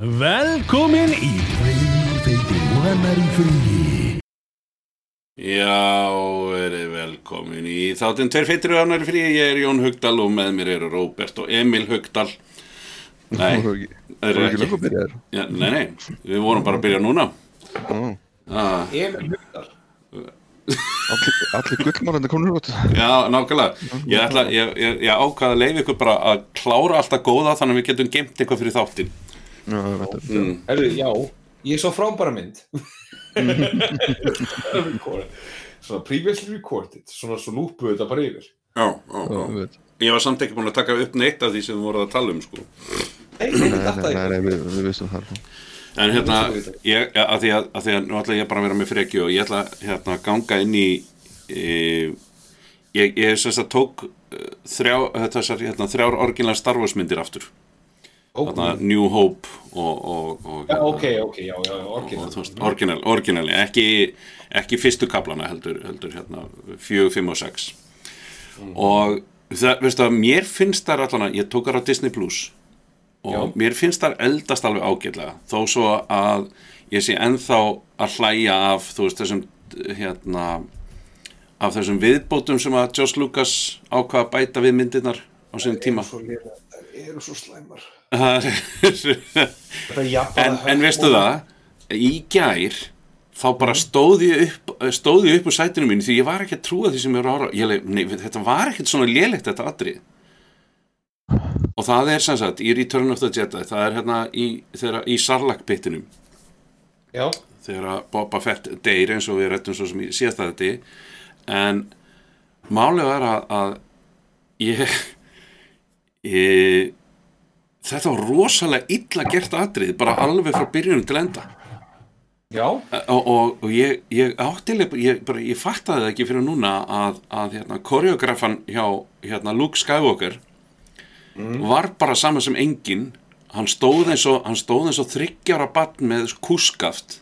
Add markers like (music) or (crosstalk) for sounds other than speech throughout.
Velkomin í Freyfeiti og hennar í fríi. Já, verið velkomin í þáttinn Tveir feitir og annar frí, ég er Jón Hugdal og með mér eru Róbert og Emil Hugdal Nei, það eru voru ekki Já, Nei, nei, við vorum bara að byrja núna Já. ah, Emil Hugdal allir, allir gullmálandi komnir út Já, nákvæmlega Ég, ætla, ég, ég, ákvaða að leiða ykkur bara að klára alltaf góða þannig að við getum gemt eitthvað fyrir þáttinn Mm. Herru, já, ég svo frábæra mynd. (laughs) Svona previously recorded Svona svo lúpuðu þetta bara yfir. Já, já, Já, ég var samt ekki búin að taka upp neitt af því sem við vorum að tala um sko. Nei, nei, Nei, við, vissum það. En hérna, ég, að því að, að því að nú ætla ég bara að vera með frekju og ég ætla hérna að ganga inn í e, ég, ég sem sagt tók eh, þrjá, þessar hérna, þrjár orginlega starfosmyndir aftur New Hope og, og, og, Já, hérna, ok, ok, já, já, orginal. orginali ekki, ekki fyrstu kaplana heldur, heldur hérna, fjög, fimm og sex. Og það, veistu að mér finnst þar allan að ég tók þar á Disney Plus og Já. mér finnst þar eldast alveg ágætlega þó svo að ég sé ennþá að hlæja af þú veist þessum hérna af þessum viðbótum sem að Josh Lucas ákvað að bæta við myndirnar á sinni tíma. Það eru svo slæmar en, Það er en veistu það í gær þá bara stóð ég upp stóð ég upp úr sætinu mínu því ég var ekki að trúa því sem ég var leik- nei, þetta var ekkert svona lélegt þetta atrið og það er sem sagt í Return of the Jedi það er hérna í, í Sarlacc pittinum Já, þegar Boba Fett deyr eins og við rættum svo sem ég síðast að þetta en málið var að, að ég, ég þetta var rosalega illa gert atrið bara alveg frá byrjunum til enda. Já, og, og, og ég, ég áttilega ég, ég fattaði það ekki fyrir núna að, að hérna, koreografan hjá hérna, Luke Skywalker var bara saman sem engin hann stóð eins og, hann stóð eins og þryggjára barn með kúskaft.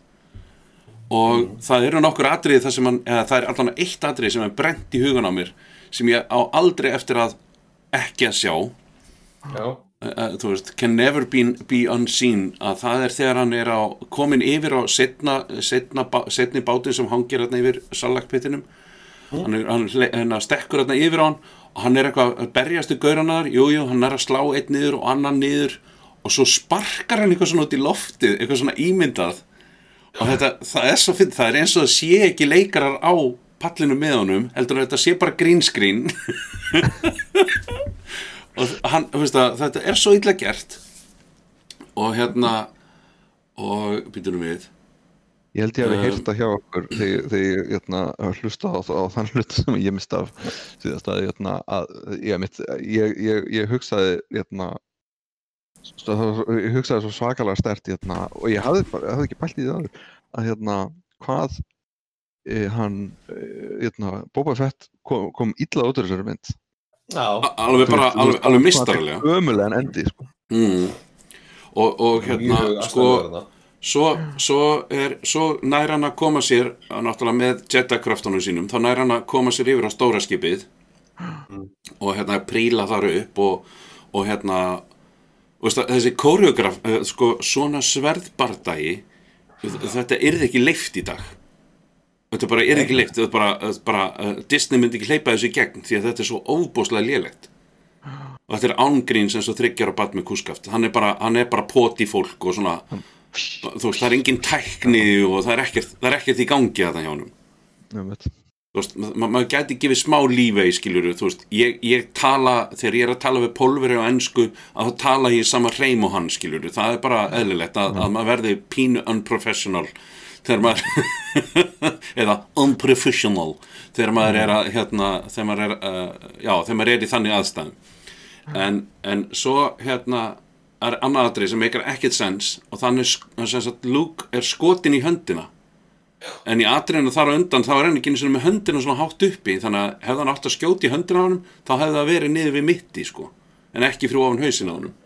Og það eru nokkur atriði þar sem hann, eða það er allan eitt atriði sem er brent í hugan á mér sem ég á aldrei eftir að ekki að sjá. Já uh, þú veist, can never be, be unseen. Að það er þegar hann er á komin yfir á setna, setna, setni bátin sem hangir hérna yfir salakpittinum hann, er, hann, hle- hann stekkur hérna yfir á hann og hann er eitthvað að berjast í gauranar jújú, jú, hann er að slá einn niður og annan niður og svo sparkar hann eitthvað svona út í loftið, eitthvað svona ímyndað. Og þetta, það er svo finn það er eins og það sé ekki leikarar á pallinu með honum, heldur að þetta sé bara green screen (laughs) og hann, að þetta er svo illa gert. Og hérna og býtum við. Ég held ég að við Um, heyrta hjá okkur þegar ég hérna, hlusta á, á þann hlut sem ég mist af síðast að, hérna, að ég, mitt, ég, ég, ég hugsaði hérna, ég hugsaði svo svakalega stert hérna, og ég hafði, bara, hafði ekki pælt í það að hérna, hvað e, hann e, hérna, Boba Fett kom, kom illa út úr þessari mynd alveg bara, alveg, alveg mistarlega ömulega en endi sko. mm. og, og hérna sko, svo, svo er svo nær hann að koma sér náttúrulega með jetakraftunum sínum þá nær hann að koma sér yfir á stóra skipið og hérna príla þar upp og, og hérna veist, að, þessi koreograf eh, sko, svona sverðbardagi þetta er ekki leift í dag þetta bara er ekki bara, uh, Disney myndi ekki hleypa þessu í gegn því að þetta er svo óbúslega lélegt. Og þetta er ángríns eins og þryggjar á bat með kúskaft. Hann er bara, hann bara poti fólk og svona þú veist, það er engin tækni og það er ekkert, það er ekkert í gangi að það hjá Einmitt. þú veist, ma maður gæti gefið smá lífey skilur þú veist, ég, ég tala þegar ég er að tala við pólveri á ennsku að þá tala ég í sama hreim og hann skilur það er bara eðlilegt að, að maður verði pínu unprofessional þegar maður (laughs) eða unprofessional. Þegar maður er að hérna, þegar maður er, uh, já, þegar maður er í þannig aðstæðum. En, en svo hérna er annað atrið sem meikar ekkert sens og þannig sagt Luke er skotin í höndina. En í atriðinu þar á undan þá er hann ekki einu sinni með höndina svona hátt uppi. Þannig að hefði hann átt að skjóti í höndina á honum þá hefði það verið niður við mitti sko. En ekki fyrir ofan hausin á honum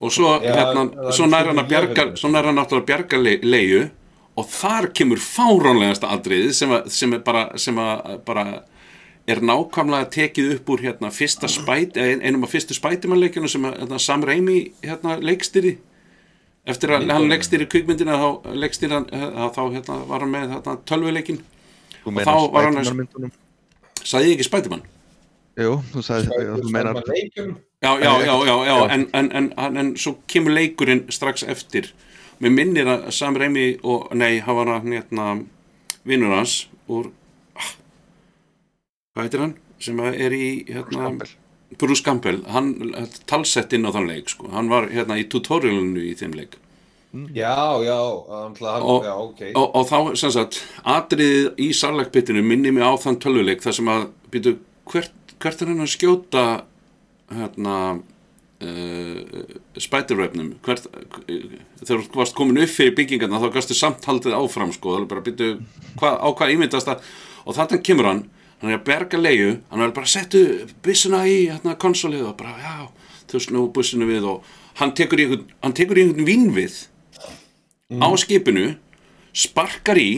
og svo, Já, hérna, svo nær hann að bjarga svo nær hann náttúrulega að bjarga le, leiðu og þar kemur fáránlegasta atriðið sem, að, sem er bara, sem að, bara er nákvæmlega tekið upp úr hérna, fyrsta spæt, ein- einum af fyrstu spætimannleikjunum sem að, hérna, Sam Raimi hérna, leikstýri eftir að hann leggstýri kvikmyndina þá leggstýri hann eh, þá hérna, var hann með hérna, tölvuleikin Þú þá var hann- ég ekki Spiderman Jú, þú sagði þú meinar já, já, já, já, já, Já. En, en, en, en, en svo kemur leikurinn strax eftir. Mér minnir að Sam Raimi og, nei, hann var hann hérna, vinnur hans úr ah, hvað heitir hann? Sem að er í hérna. Bruce Campbell. Hann talsett inn á þann leik sko. hann var hérna í tutorialinu í þeim leik. Já, já, hann, hann, Og- já, ok. og, og þá sem sagt atriðið í sarlækbyttinu minni mig á þann tölvuleik þar sem að býtu hvert, hvert er hann að skjóta hérna uh, spætirvefnum hvert þegar þú varst komin upp fyrir byggingarna þá gastu samt haldið áfram sko. Það er bara býtu hva, á hvað ímyndast það? Og þannig kemur hann hann er að berga leiðu hann er bara að setja byssuna í hérna konsolið og bara já þú snú byssuna við og hann tekur í einhvern, í einhvern vínvið á skipinu sparkar í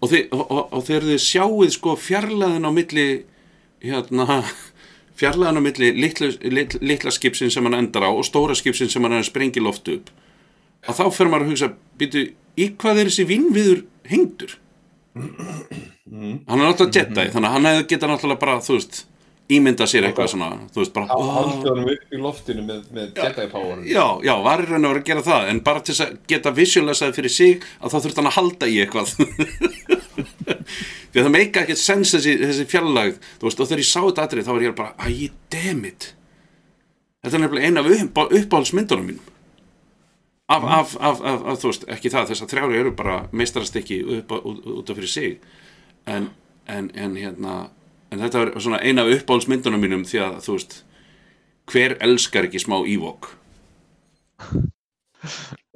og, þið, og, og, og þegar þið sjáuð sko fjarlæðin á milli hérna fjarlæðin á milli litla, litla, litla skipsin sem hann endar á og stóra skipsin sem hann er að sprengja loft upp. Að þá fer maður að hugsa býtu, í hvað er þessi vinnviður hengdur? Hann er alltaf Jedi þannig að hann hefði geta náttúrulega bara þú veist ímynda sér eitthvað svona þú veist bara Haldið hann upp í loftinu með, með Jedi Power Já, já, var í raun og verið að gera það en bara til að geta visualisaði fyrir sig að þá þurft hann að halda í eitthvað (laughs) því að það meika ekkert sens þessi, þessi fjallag þú veist, og þegar ég sá þetta atrið þá var ég bara æ, damn it. Þetta er nefnilega eina af upp, uppáhaldsmyndunum mínum. Af, af, af, af, af, þú veist, ekki það þess að þrjári eru bara meistarast ekki upp, út, út af fyrir sig. En, en, en hérna en þetta var svona eina af uppáhaldsmyndunum mínum því að þú veist hver elskar ekki smá ívok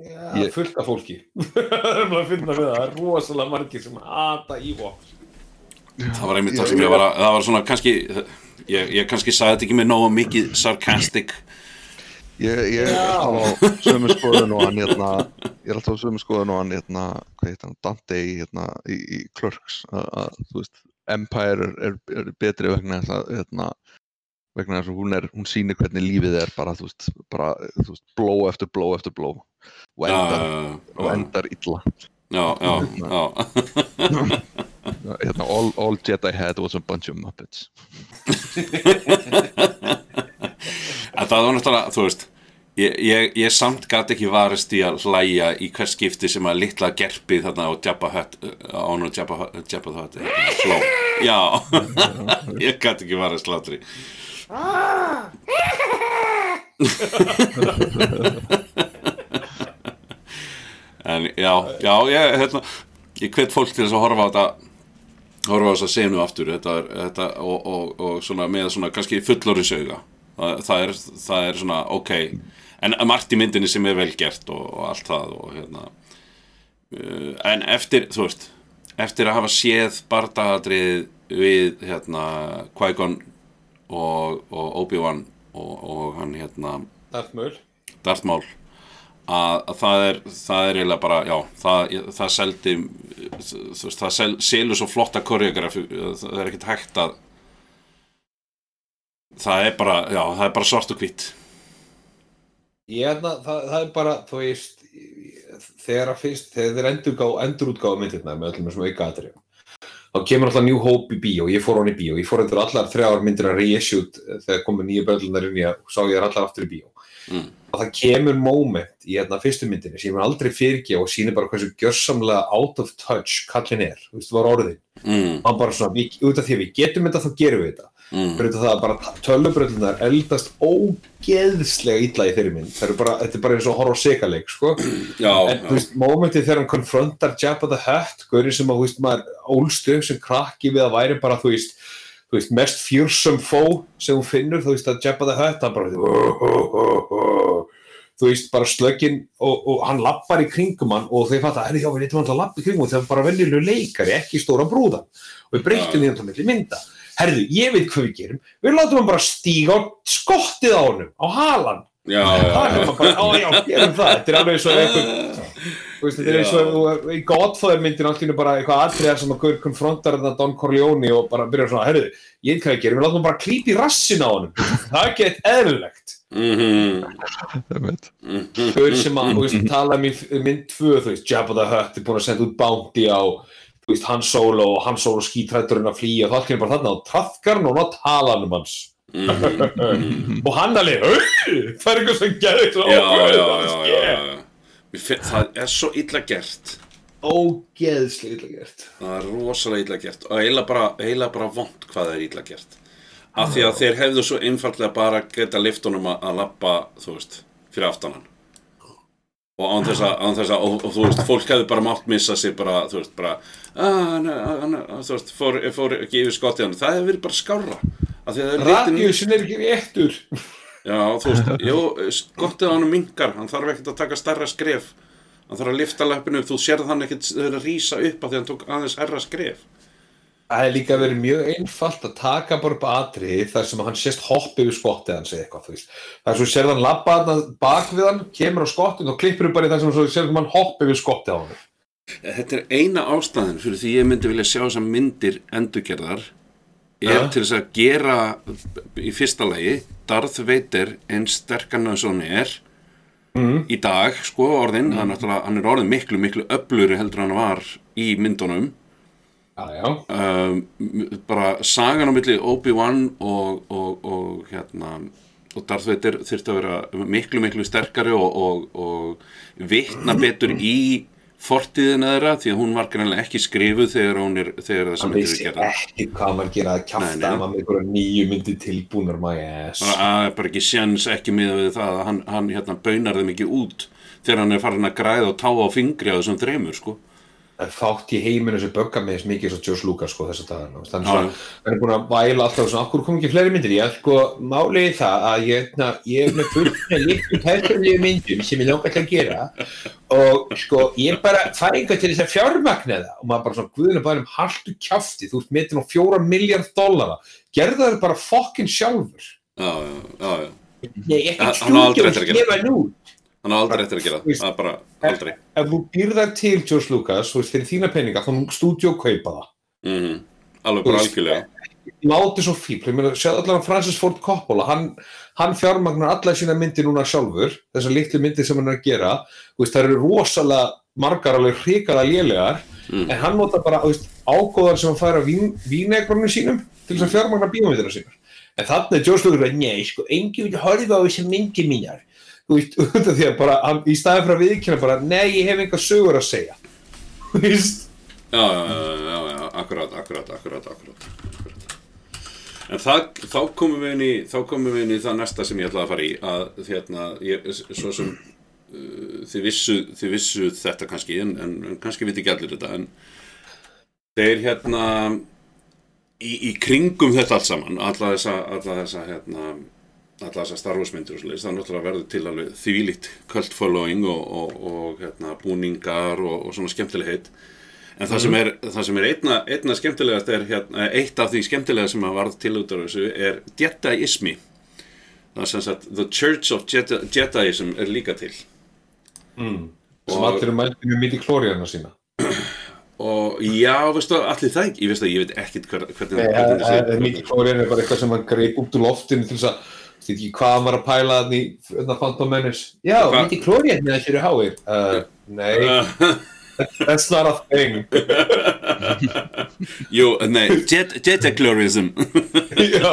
Já, Ég- fullt af fólki. (laughs) Það er bara að finna við það, það er rosalega margir sem hata Ewok það var einmitt það sem ég var að það var svona kannski ég, ég kannski sagði þetta ekki með nógu mikið sarcastic. Ég, ég er alltaf á sömu skoðun og hann hérna, ég er alltaf á sömu skoðun og hann hérna, hvað heit hann, Dante í, hérna, í, í Clerks, að, að, þú veist, Empire er, er, betri vegna þess að, hérna, vegna þess að hún er, hún sýnir hvernig lífið er bara, þú veist, bara, þú veist, bló eftir bló eftir bló og endar, og já, endar illa. Já, já, já. Hérna, all, all Jedi had was a bunch of Muppets. (laughs) en það var náttúrulega, þú veist ég, ég, ég samt gæti ekki varist í að hlæja í hvers skipti sem að litla gerpið þarna á Jabba Hutt án og Jabba, Jabba Hutt hérna, hló, já (laughs) ég gæti ekki varist hlátri (laughs) en já, já ég, hérna, ég hvet fólk til þess að horfa á þetta horfa á þess að senu aftur. Þetta, þetta, og, og, og svona með svona kannski fullorðisauga það, það, það er svona ok. En margt í myndinni sem er vel gert og, og allt það og hérna uh, en eftir þú veist eftir að hafa séð bardagadrið við hérna Qui-Gon og, og Obi-Wan og, og hann hérna Darth Maul. Darth Maul að, að það er það er eiginlega bara, já, það, það seldi þú veist, það sel, selur svo flotta koreografi, það er ekkert hægt að það er bara, já, það er bara svart og hvitt Ég hefna, það, það er bara, þú veist þegar að fyrst, þegar þeir endurgá endurútgáðu myndirna með öllum þessum auka atriðum þá kemur alltaf New Hope í bíó ég fór hann í bíó, ég fór endur allar þrjáar myndir að reisshoot þegar komu nýju börlunar inn í að sá ég þær allar aftur í bíó Mm. og það kemur moment í hérna fyrstu myndinni sem ég mun aldrei fyrirgefa og sýnir bara hversu gjörsamlega out of touch kallin er, þú veist, var orðin mm, hann bara svona, við, út af því að við getum þetta þá gerum við þetta. Mm, fyrir það að bara tölubröldunar eldast ógeðslega illa í þeirri mynd. Það er bara, þetta er bara eins og á sigaleik sko. (clears throat) já, en þú veist, momentið þegar hann konfrontar Jabba the Hutt, gauri sem að þú veist, maður ólstu sem krakki við að væri bara þú veist, þú veist mest fjörsum fó sem hún finnur, þú veist að Jabba the Hutt hann bara þú veist, bara slögginn og, og hann lappar í kringum hann og þeir fatta, herri, já, við nýttum hann að lappa í kringum þegar bara venjulegu leikari, ekki stóra brúðan. Og við breyttum því hann milli mynda. Herðu, ég veit hvað við gerum. Við látum hann bara stíga á skottið á honum á halan, já, það er já, hann bara, á já, gerum það. Þetta er alveg og þú veist, (laughs) þetta er eins og í Godfather myndin einu bara eitthvað atriða sem að Gaur konfrontar þetta Don Corleone og bara byrjar svona, herðu, ég veit hvað við gerum við látum hann bara klípa í rassin á honum (laughs) það er ekki eitt eðlilegt Mhm. Þau sem að, þú veist, tala um í mynd tvö, þú veist, Jabba the Hutt er búin að senda út bounty á, þú veist, Han Solo og Han Solo skítrætturinn að flýja og það kemur bara þarna á trafkarn og ná talan um hans. (laughs) og hann alveg, "Hey, það er eitthvað sem gerði svo já, já, já, já, sker." já. Mér finn- það er svo illa gert. Ógeðslega illa gert. það er rosalega illa gert og eiginlega bara, eiginlega bara vond hvað það er illa gert. Af því að þeir hefðu svo einfallega bara geta liftunum að, að lappa þú veist, fyrir aftanan og án þess að, án þess að og, og þú veist, fólk hefðu bara mátt missa sig bara, þú veist, bara að, hann, hann, þú veist, fór, fór ekki yfir skottið hann, það hefur verið bara að litin Radíusin er ekki réttur. Já, þú veist, (laughs) jú, skottið á hann mingar, hann þarf ekkert að taka stærra skref hann þarf að lifta löpinu upp, þú sérð hann ekkert að rísa upp af því að hann tók aðeins herra skref Það er líka verið mjög einfalt að taka bara upp atriði þar sem hann sést hopp yfir skottið hans eða eitthvað, þú veist. Það er svo sérð hann labba hann bak við hann, kemur á skottið og klippur upp bara í það sem sérð hann hopp yfir skottið á hann. Þetta er eina ástæðin fyrir því ég myndi vilja sjá þessar myndir endurgerðar er til þess að gera í fyrsta lagi Darth Vader eins sterkan að svona er Mm. í dag, sko orðin hann, náttúrulega- hann er orðin miklu, miklu öfluri heldur en hann var í myndunum Já, já. um, bara sagan á milli Obi-Wan og, og, og hérna og Darth Vader þurfti að vera miklu miklu sterkari og, og, og vitna betur í fortíðina þeirra því að hún var greinlega ekki skrifuð þegar hún er þegar þessar Hann myndir vissi er gerða ekki hvað maður gera að nei. að maður með nýju myndi tilbúnar my ass. bara, að, bara ekki sjans ekki við það að hann, hann hérna, baunar þeim ekki út þegar hann er farin að græða og táa á fingri á þessum þremur sko En fátt í heiminu sem bögga með þess mikið svo George Lucas sko þess að dagana. Þannig að hann er búin að væla alltaf svona, okkur kom ekki fleiri myndir. Ég sko, málið er það að ég, na, ég er með fullt með líktum persónlegu myndum sem ég langar til að gera og sko, ég bara fæ enga til þess að fjármagna það og maður bara svona, guðinu bara um haltu kjafti, þú ert metin á fjóra miljard dollara, gerðu það bara fokkin sjálfur. já, já, já, já. Nei, ekki eftir að að gera gefa nú. Hann á aldrei eftir að gera það. Það er bara aldrei. Ef þú býrðar til George Lucas, veist, fyrir þína peninga, þá nú stúdíu kaupa það. mm alveg bara algjörlega. náti svo fíl, ég meina, séð allan Francis Ford Coppola, hann, hann fjármagnar alla sína myndir núna sjálfur, þessar litlu myndir sem hann er að gera, veist, það eru rosalega margar alveg hrikalega lélegar, Mm. en hann nota bara, veist, ágóðar sem hann fær vín, vínegrunum sínum til þess að fjármagna bíómyndina sínar. En þannig er George Lucas, nei, sko, engi vil horfa á þessi myndir mínar, þú veist, (laughs) út af því að bara, hann, í staðin að viðkynna bara, nei, ég hef enga sögur að segja, (laughs) þú veist, já, já, já, já, akkurat, akkurat, akkurat, akkurat. En það, þá komum við inn í, þá komum við inn í það næsta sem ég ætlaði að fara í, að hérna, ég, svo sem uh, þið, vissu, þið vissu þetta kannski, en, en, en kannski viti ekki allir þetta, en þeir hérna, í, í kringum þetta allt saman, alla þessa, alla þessa, hérna, alla þessa starfosmyndir og svoleiðis, það náttúrulega verður til alveg þvílíkt cult following og, og, og hérna, búningar og, og svona skemmtilegheit en það sem er, það sem er einna, einna skemmtilegast er hérna, eitt af því skemmtilega sem að varð til út af þessu er Jediismi. Það er sem sagt The Church of Jedi, Jediism er líka til. Mm. sem Og- allir mælti með midi klóriðana sína. (clears throat) og já, veistu, allir það ekki? Ég ég veit hver, hvernig, það er mikið klóriðan er bara eitthvað sem hann greip út úr loftinu til þess að veit ekki hvað hann var að pæla þannig í þarna Phantom Menace. Já, Hva- mikið klóriðan með þessu eru háir. Uh, nei, (laughs) that's not a thing. (laughs) Jú, nei, Jed, Jediclorism (laughs) Já,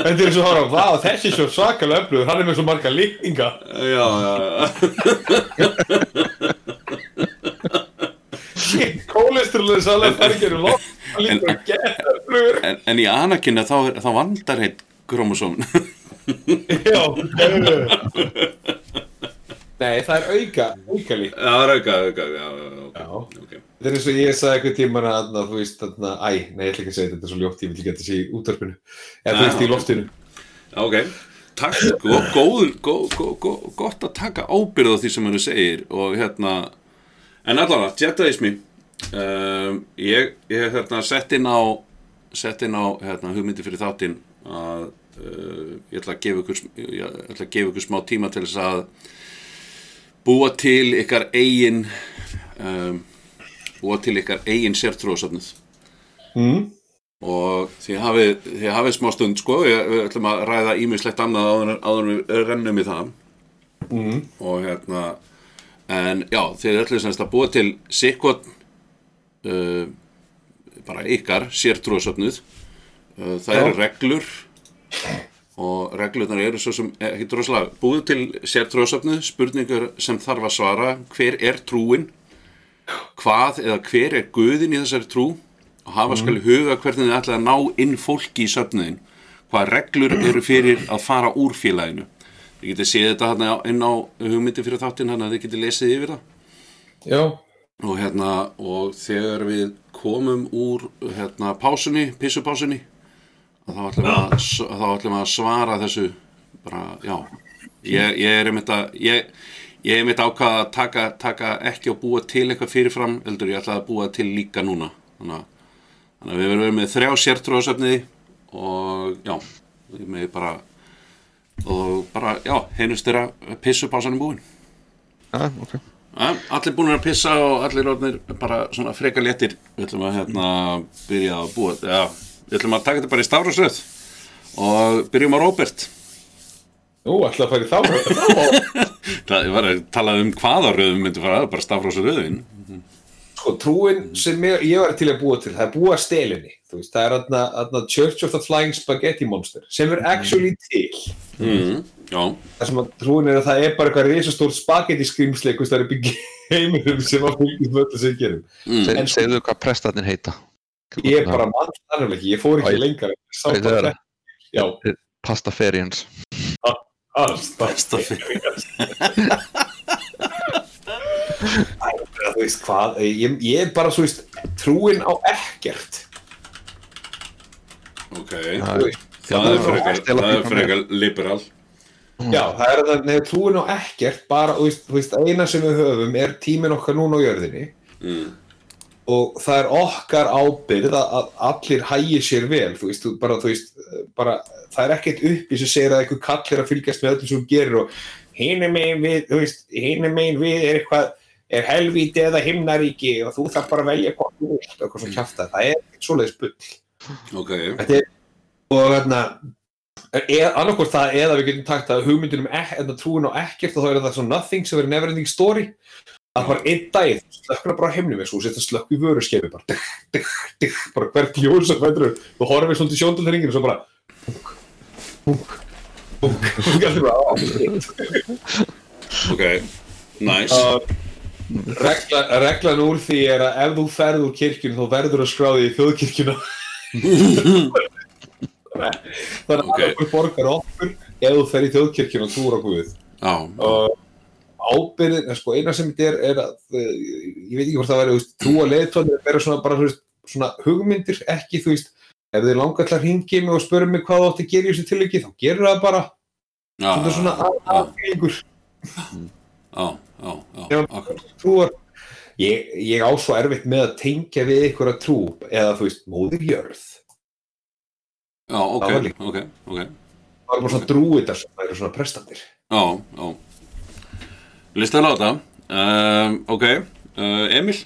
þetta er svo hóra, vá, þessi er svo svakalega öflugur, hann er með svo marga líkninga. já, já, já Shit, kólesterolið sálega fergir um loft, hann líka að geta öflugur. en, en í Anakina þá, er- þá vandar heitt kromosóm Já, nei, Nei, það er auka, auka lík. Það er auka, auka, já, já, já, ok, Já. ok. Þetta er eins og ég sagði eitthvað tíma að, þú veist, þarna, æ, nei, ég ætla ekki að segja þetta, þetta er svo ljótt, ég vil ekki að þetta sé í útvarpinu. Eða þú veist, í loftinu. Ok, takk, gó, góð, gó, gó, gó, gott að taka ábyrð á því sem henni segir og hérna, en allavega, Jediismi, um, ég, ég hérna sett inn á, sett inn á hérna, hugmyndi fyrir þáttinn að uh, ég ætla að gefa ykkur, sm- ég ætla að gefa ykkur smá tíma til þess að búa til ykkar eigin, um, búa til ykkar eigin sértrúasöfnuð. Mm? og þið hafið, þið hafið smá stund sko, við, ætlum að ræða ímislegt annað áður, áður við rennum í það mm. og hérna en já, þið ætlum semst að búa til sikkot uh, bara ykkar sértrúasöfnuð uh, það Já. eru reglur og reglurnar eru svo sem ekki droslega búið til sértrúasöfnuð spurningur sem þarf að svara. Hver er trúin? Hvað eða hver er guðin í þessari trú? Og hafa skal í huga hvernig þið ætla að ná inn fólki í söfnuðin hvað reglur eru fyrir að fara úr félaginu? Þið getið séð þetta hérna inn á hugmyndi fyrir þáttinn þannig að þið getið lesið yfir það. Já, og hérna og þegar við komum úr hérna pásunni, pissupásunni þá ætlum við að, að svara þessu bara, já. Ég, ég er einmitt að ég, ég er einmitt ákvað að taka, taka ekki að búa til eitthvað fyrirfram heldur ég ætla að búa til líka núna. Þannig að, þannig að við verðum með þrjá sértrúasöfniði og já, við með bara og bara, já, heinust þeirra pissupásanum búin. Já, ok. Ja, allir búin að pissa og allir orðnir bara svona freka léttir. Við ætlum að hérna byrja að búa já, við ætlum að taka þetta bara í stafrásröð og byrjum á Róbert. Nú ætla að fara í þá (laughs) þá- það var að tala um hvaða röðum myndi fara bara stafrásröðin Sko, trúin sem ég, ég var til að búa til, það er búa stelinni veist, það er aðna, aðna Church of the Flying Spaghetti Monster sem er actually til. Mm, já, það sem að trúin er að það er bara eitthvað risastór spagetti skrýmsli eitthvað stærri byggi heiminum sem að fylgjast með öllu sem gerum. Mm, sko- segðu hvað prestarnir heita. Ég er bara mann þannig ekki, ég fór ekki æ, það. bara er- alls besta fyrir þú veist hvað, ég, ég er bara svo veist, trúin á ekkert. Ok, Það er- það er frekar það er liberal. Já, það er það, nefnir trúin á ekkert bara, þú veist, þú veist, eina sem við höfum er tíminn okkar núna á jörðinni. Mm, og það er okkar ábyrð að, að allir hægir sér vel, þú veist, þú, bara, þú veist, bara, það er ekkert uppi sem segir að einhver kall er að fylgjast með öllu sem þú gerir og hinum megin við, þú veist, megin við er eitthvað, er helvíti eða himnaríki og þú þarf bara að velja hvað þú og eitthvað svo kjafta, það er svoleiðis bull. ok, Þetta er, og þarna, er annarkvort það eða við getum takt að hugmyndin um ek, en trúin á ekkert og þá er það svona nothing sem verður never ending story að bara einn dag slökkna bara heimnum og þú setja slökk í vöruskefi bara, dygg, dygg, dygg, bara hvert ljós sem fættur þú horfir svolítið sjóndalringin og svo bara búk, búk, búk og allir bara, á, ok nice. Uh, regla, reglan úr því er að ef þú ferð úr kirkjun þá verður að skráði í þjóðkirkjuna. (laughs) Þannig að Ok. okkur borgar okkur ef þú fer í þjóðkirkjuna og trúur á Guð. Já, og ábyrðin, sko, eina sem þetta er er að, eh, ég veit ekki hvort það væri þú trúa leiðtóðin er bara svona, bara, veist, svona hugmyndir, ekki, þú veist ef þið langar til að ringi mig og spörum mig hvað þú átti að gera í þessu tilviki, þá gerur það bara. Er svona já, aðfengur já, já, já, akkurat. ég, ég á svo erfitt með að tengja við að trú eða þú veist, móðir jörð. Já, ok, ok, ok. Það er bara svona drúitar sem það eru svona prestandir. Já, já Listan á þetta um, Ok, uh, Emil?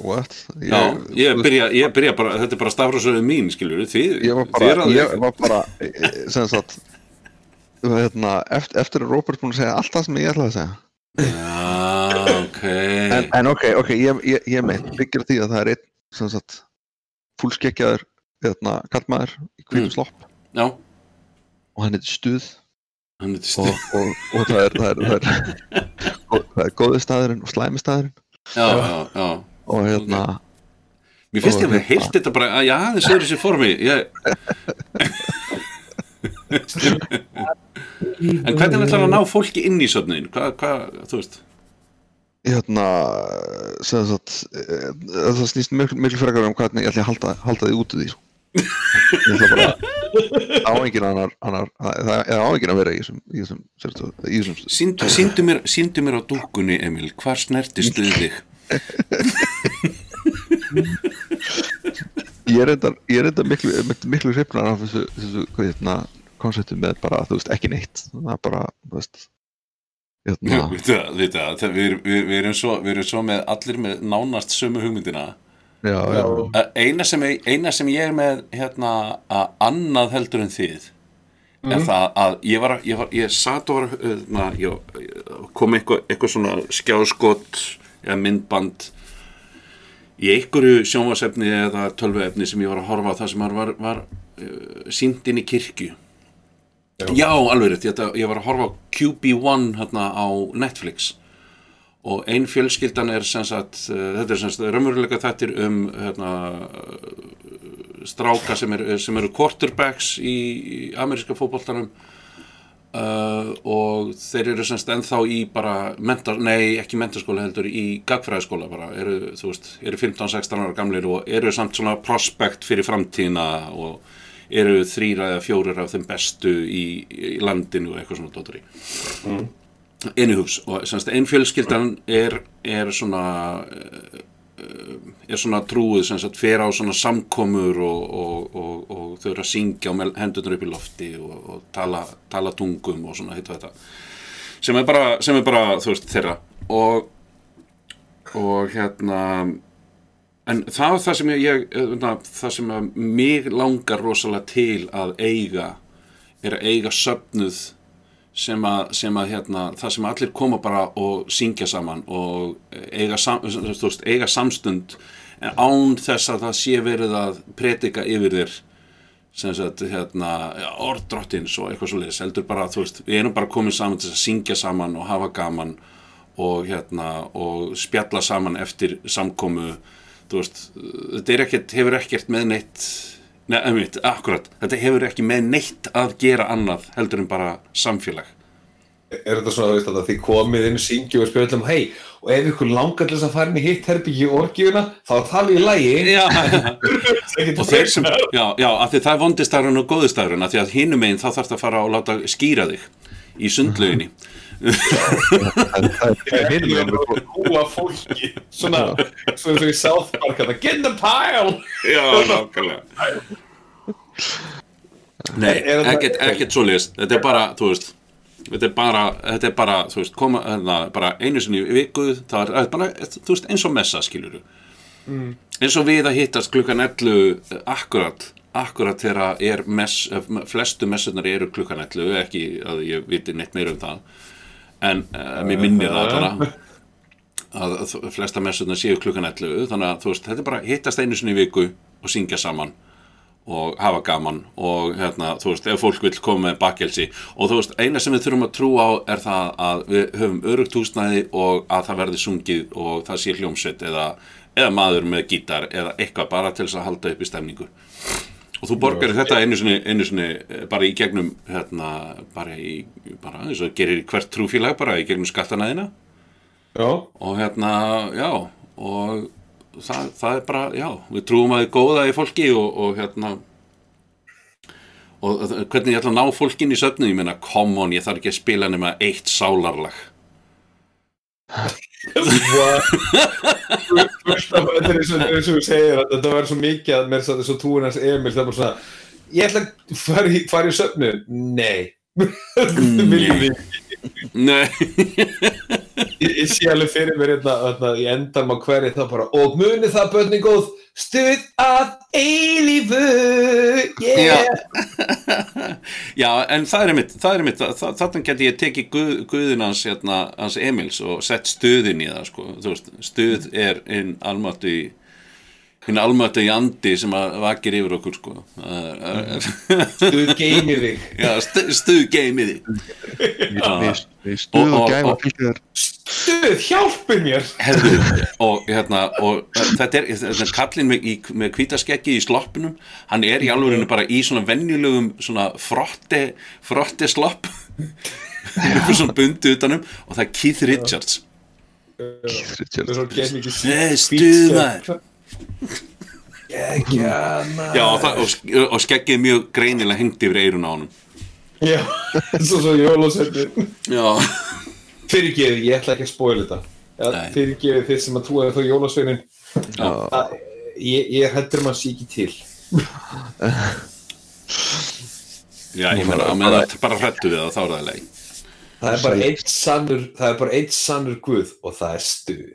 What? Ég, Já, ég byrja, ég byrja bara Þetta er bara stafrásöðu mín, skilur Þið, Ég var bara, ég var bara, eh, sem sagt, hérna, eftir, eftir að Robert búin að segja allt það sem ég ætlaði að segja. Já, ok. En, en ok, ok, ég, ég, ég meint, byggir á því að það er einn, sem sagt, fullskeggjaður, hérna, kallmaður í hvítum Mm. slopp. Já, og hann heitir Stuð og, og, og það er, það er, það er, það er góði staðurinn og slæmi staðurinn. Já, já, já og hérna, Mér finnst ég að við heilt þetta bara að já, þið segir þessi formi ég... En hvernig ætlar að ná fólki inn í söfnin? Hvað, hvað, þú veist? Hérna, sem sagt, eh, það snýst miklu, frekar um hvernig ég ætla að halda, halda því út úr því, sko. Ég ætla bara, á enginn annar, annar, það á enginn að vera í þessum, í þessum, sérstu, í þessum, Sýndu, sýndu, mér, mér á dúkkunni, Emil Hvar snertist þið þig? (laughs) ég er enda, ég er enda miklu, miklu, hrifnar af þessu, þessu, hérna, konseptu með bara, þú veist, ekki neitt, það er bara, þú veist, hérna, það, veitu það, það- við, við, við, erum svo, við erum svo með allir með nánast sömu hugmyndina já, já, Já. Eina, sem ég, eina sem ég er með hérna að annað heldur en þið er það að ég var, ég, var, ég satt og var að, na, ég, kom eitthvað, eitthvað svona skjáskot eða myndband í einhverju sjónvarsefni eða tölvuefni sem ég var að horfa á það sem var, var, var uh, sínt inn í kirkju. Já, alveg rétt, ég, ég var að horfa á QB1 hérna á Netflix og ein fjölskyldan er sem sagt, uh, þetta er sem sagt raunveruleika þettir um hérna, stráka sem, er, sem eru quarterbacks í, ameríska fótboltanum uh, og þeir eru sem sagt ennþá í bara mentar, nei ekki mentarskóla heldur í gagfræðaskóla bara, eru, þú veist, eru 15-16 ára gamlir og eru samt svona prospect fyrir framtíðina og eru þrýra eða fjórir af þeim bestu í, í landinu og eitthvað svona dótari einu hús og semst ein fjölskyldan er, er svona eh, eh, er svona trúið sem sagt fer á svona samkomur og, og, og, og þau eru að syngja og hendurnar upp í lofti og, tala, tala tungum og svona hitt og þetta. Sem er bara, sem er bara þú veist þeirra. Og, og hérna en það var það sem ég, na, það sem mig langar rosalega til að eiga er að eiga söfnuð sem að, sem að hérna, það sem allir koma bara og syngja saman og eiga, sam, veist, eiga samstund en án þess að það sé verið að predika yfir þér sem sagt, hérna, orðdrottins og eitthvað svo leiðis, heldur bara, þú veist, við erum bara komin saman til að syngja saman og hafa gaman og hérna, og spjalla saman eftir samkomu, þú veist, þetta er ekkert, hefur ekkert með neitt, neða, einmitt, akkurat, þetta hefur ekki með neitt að gera annað heldur en bara samfélag. Er þetta svona, að þið komið inn, syngjum og spjöldum, hei, og ef ykkur langar til þess að fara inn í hitt herbyggi í orgíuna, þá er það í lægi. Já, (laughs) sem, já, já, af því það er vondistærun og góðistærun, af því að hinum einn þá þarf það að fara og láta skýra þig í sundlauginni. það það er er að húa fólki, svona, svona í South Park, að get in the pile. Já, (laughs) nákvæmlega. Nei, Er ekkert, ekkert svoleiðis, þetta er bara, þú veist, þetta er bara, þetta er bara, þú veist, koma, hérna, bara einu sinni í viku, það er, það er bara, þú veist, eins og messa, skilur mm. eins og við að hittast klukkan 11, akkurat, akkurat þegar er mess, flestu messunar eru klukkan 11, ekki að ég viti neitt meira um það, en uh, mér minnir það þarna að að flesta messunar séu klukkan 11 þannig að þú veist, þetta er bara hittast einu sinni viku og syngja saman og hafa gaman og hérna, þú veist, ef fólk vil koma með bakkelsi og þú veist, eina sem við þurfum að trúa á er það að við höfum örugt húsnæði og að það verði sungið og það sé hljómsveit eða, eða maður með gítar eða eitthvað bara til þess að halda upp í stemningu og þú borgar þetta einu sinni, einu sinni eh, bara í gegnum hérna, bara í, bara eins og gerir hvert trúfélag bara í gegnum skattanæðina Já, og hérna, já og það, það er bara, já við trúum að það er góða í fólki og, og hérna og hvernig ég ætla að ná fólkin í söfnu ég meina, come on, ég þarf ekki að spila nema eitt sálarlag Þetta er eins og þú segir að þetta verður svo mikið að mér satt þess að túin hans Emil það er bara svona ég ætla að fara í, fara í söfnu Nei Nei, Ég, ég sé alveg fyrir mér hérna, hérna í endan á hverju það bara og muni það börni góð stuð að eilífu. Yeah. já, en það er mitt það er mitt, þarna geti ég tekið guð, guðin hans, hérna, hans Emils og sett stuðin í það, sko. Veist, stuð er einn almáttu í hinn almáttu í andi sem að vakir yfir okkur, sko. Stuð geimi þig. Já, stu, stuð geimiði stuð Og- gæma stuð hjálpi mér. Og hérna og þetta er, þetta er kallinn með, í, með kvítaskeggi í sloppinum hann er í alvörinu bara í svona venjulegum svona frotti frotti slopp. Með svona bundi utanum og það er Keith Richards. Keith það Richards. er svo Gekja Já, og, það, og, og skeggið er mjög greinilega hengt yfir eirun á honum. Já, svo svo jólasveitin Já, Fyrirgeði, ég ætla ekki að spóla þetta. Ja. Fyrirgeði þið sem að trúa þó jólasveinin Já. Það- Ég, ég hættur maður sé ekki til. Já, ég meina, með það bara hrættu við það, þá er það leið Það er bara eitt sannur Það er bara eitt sannur guð og það er stuð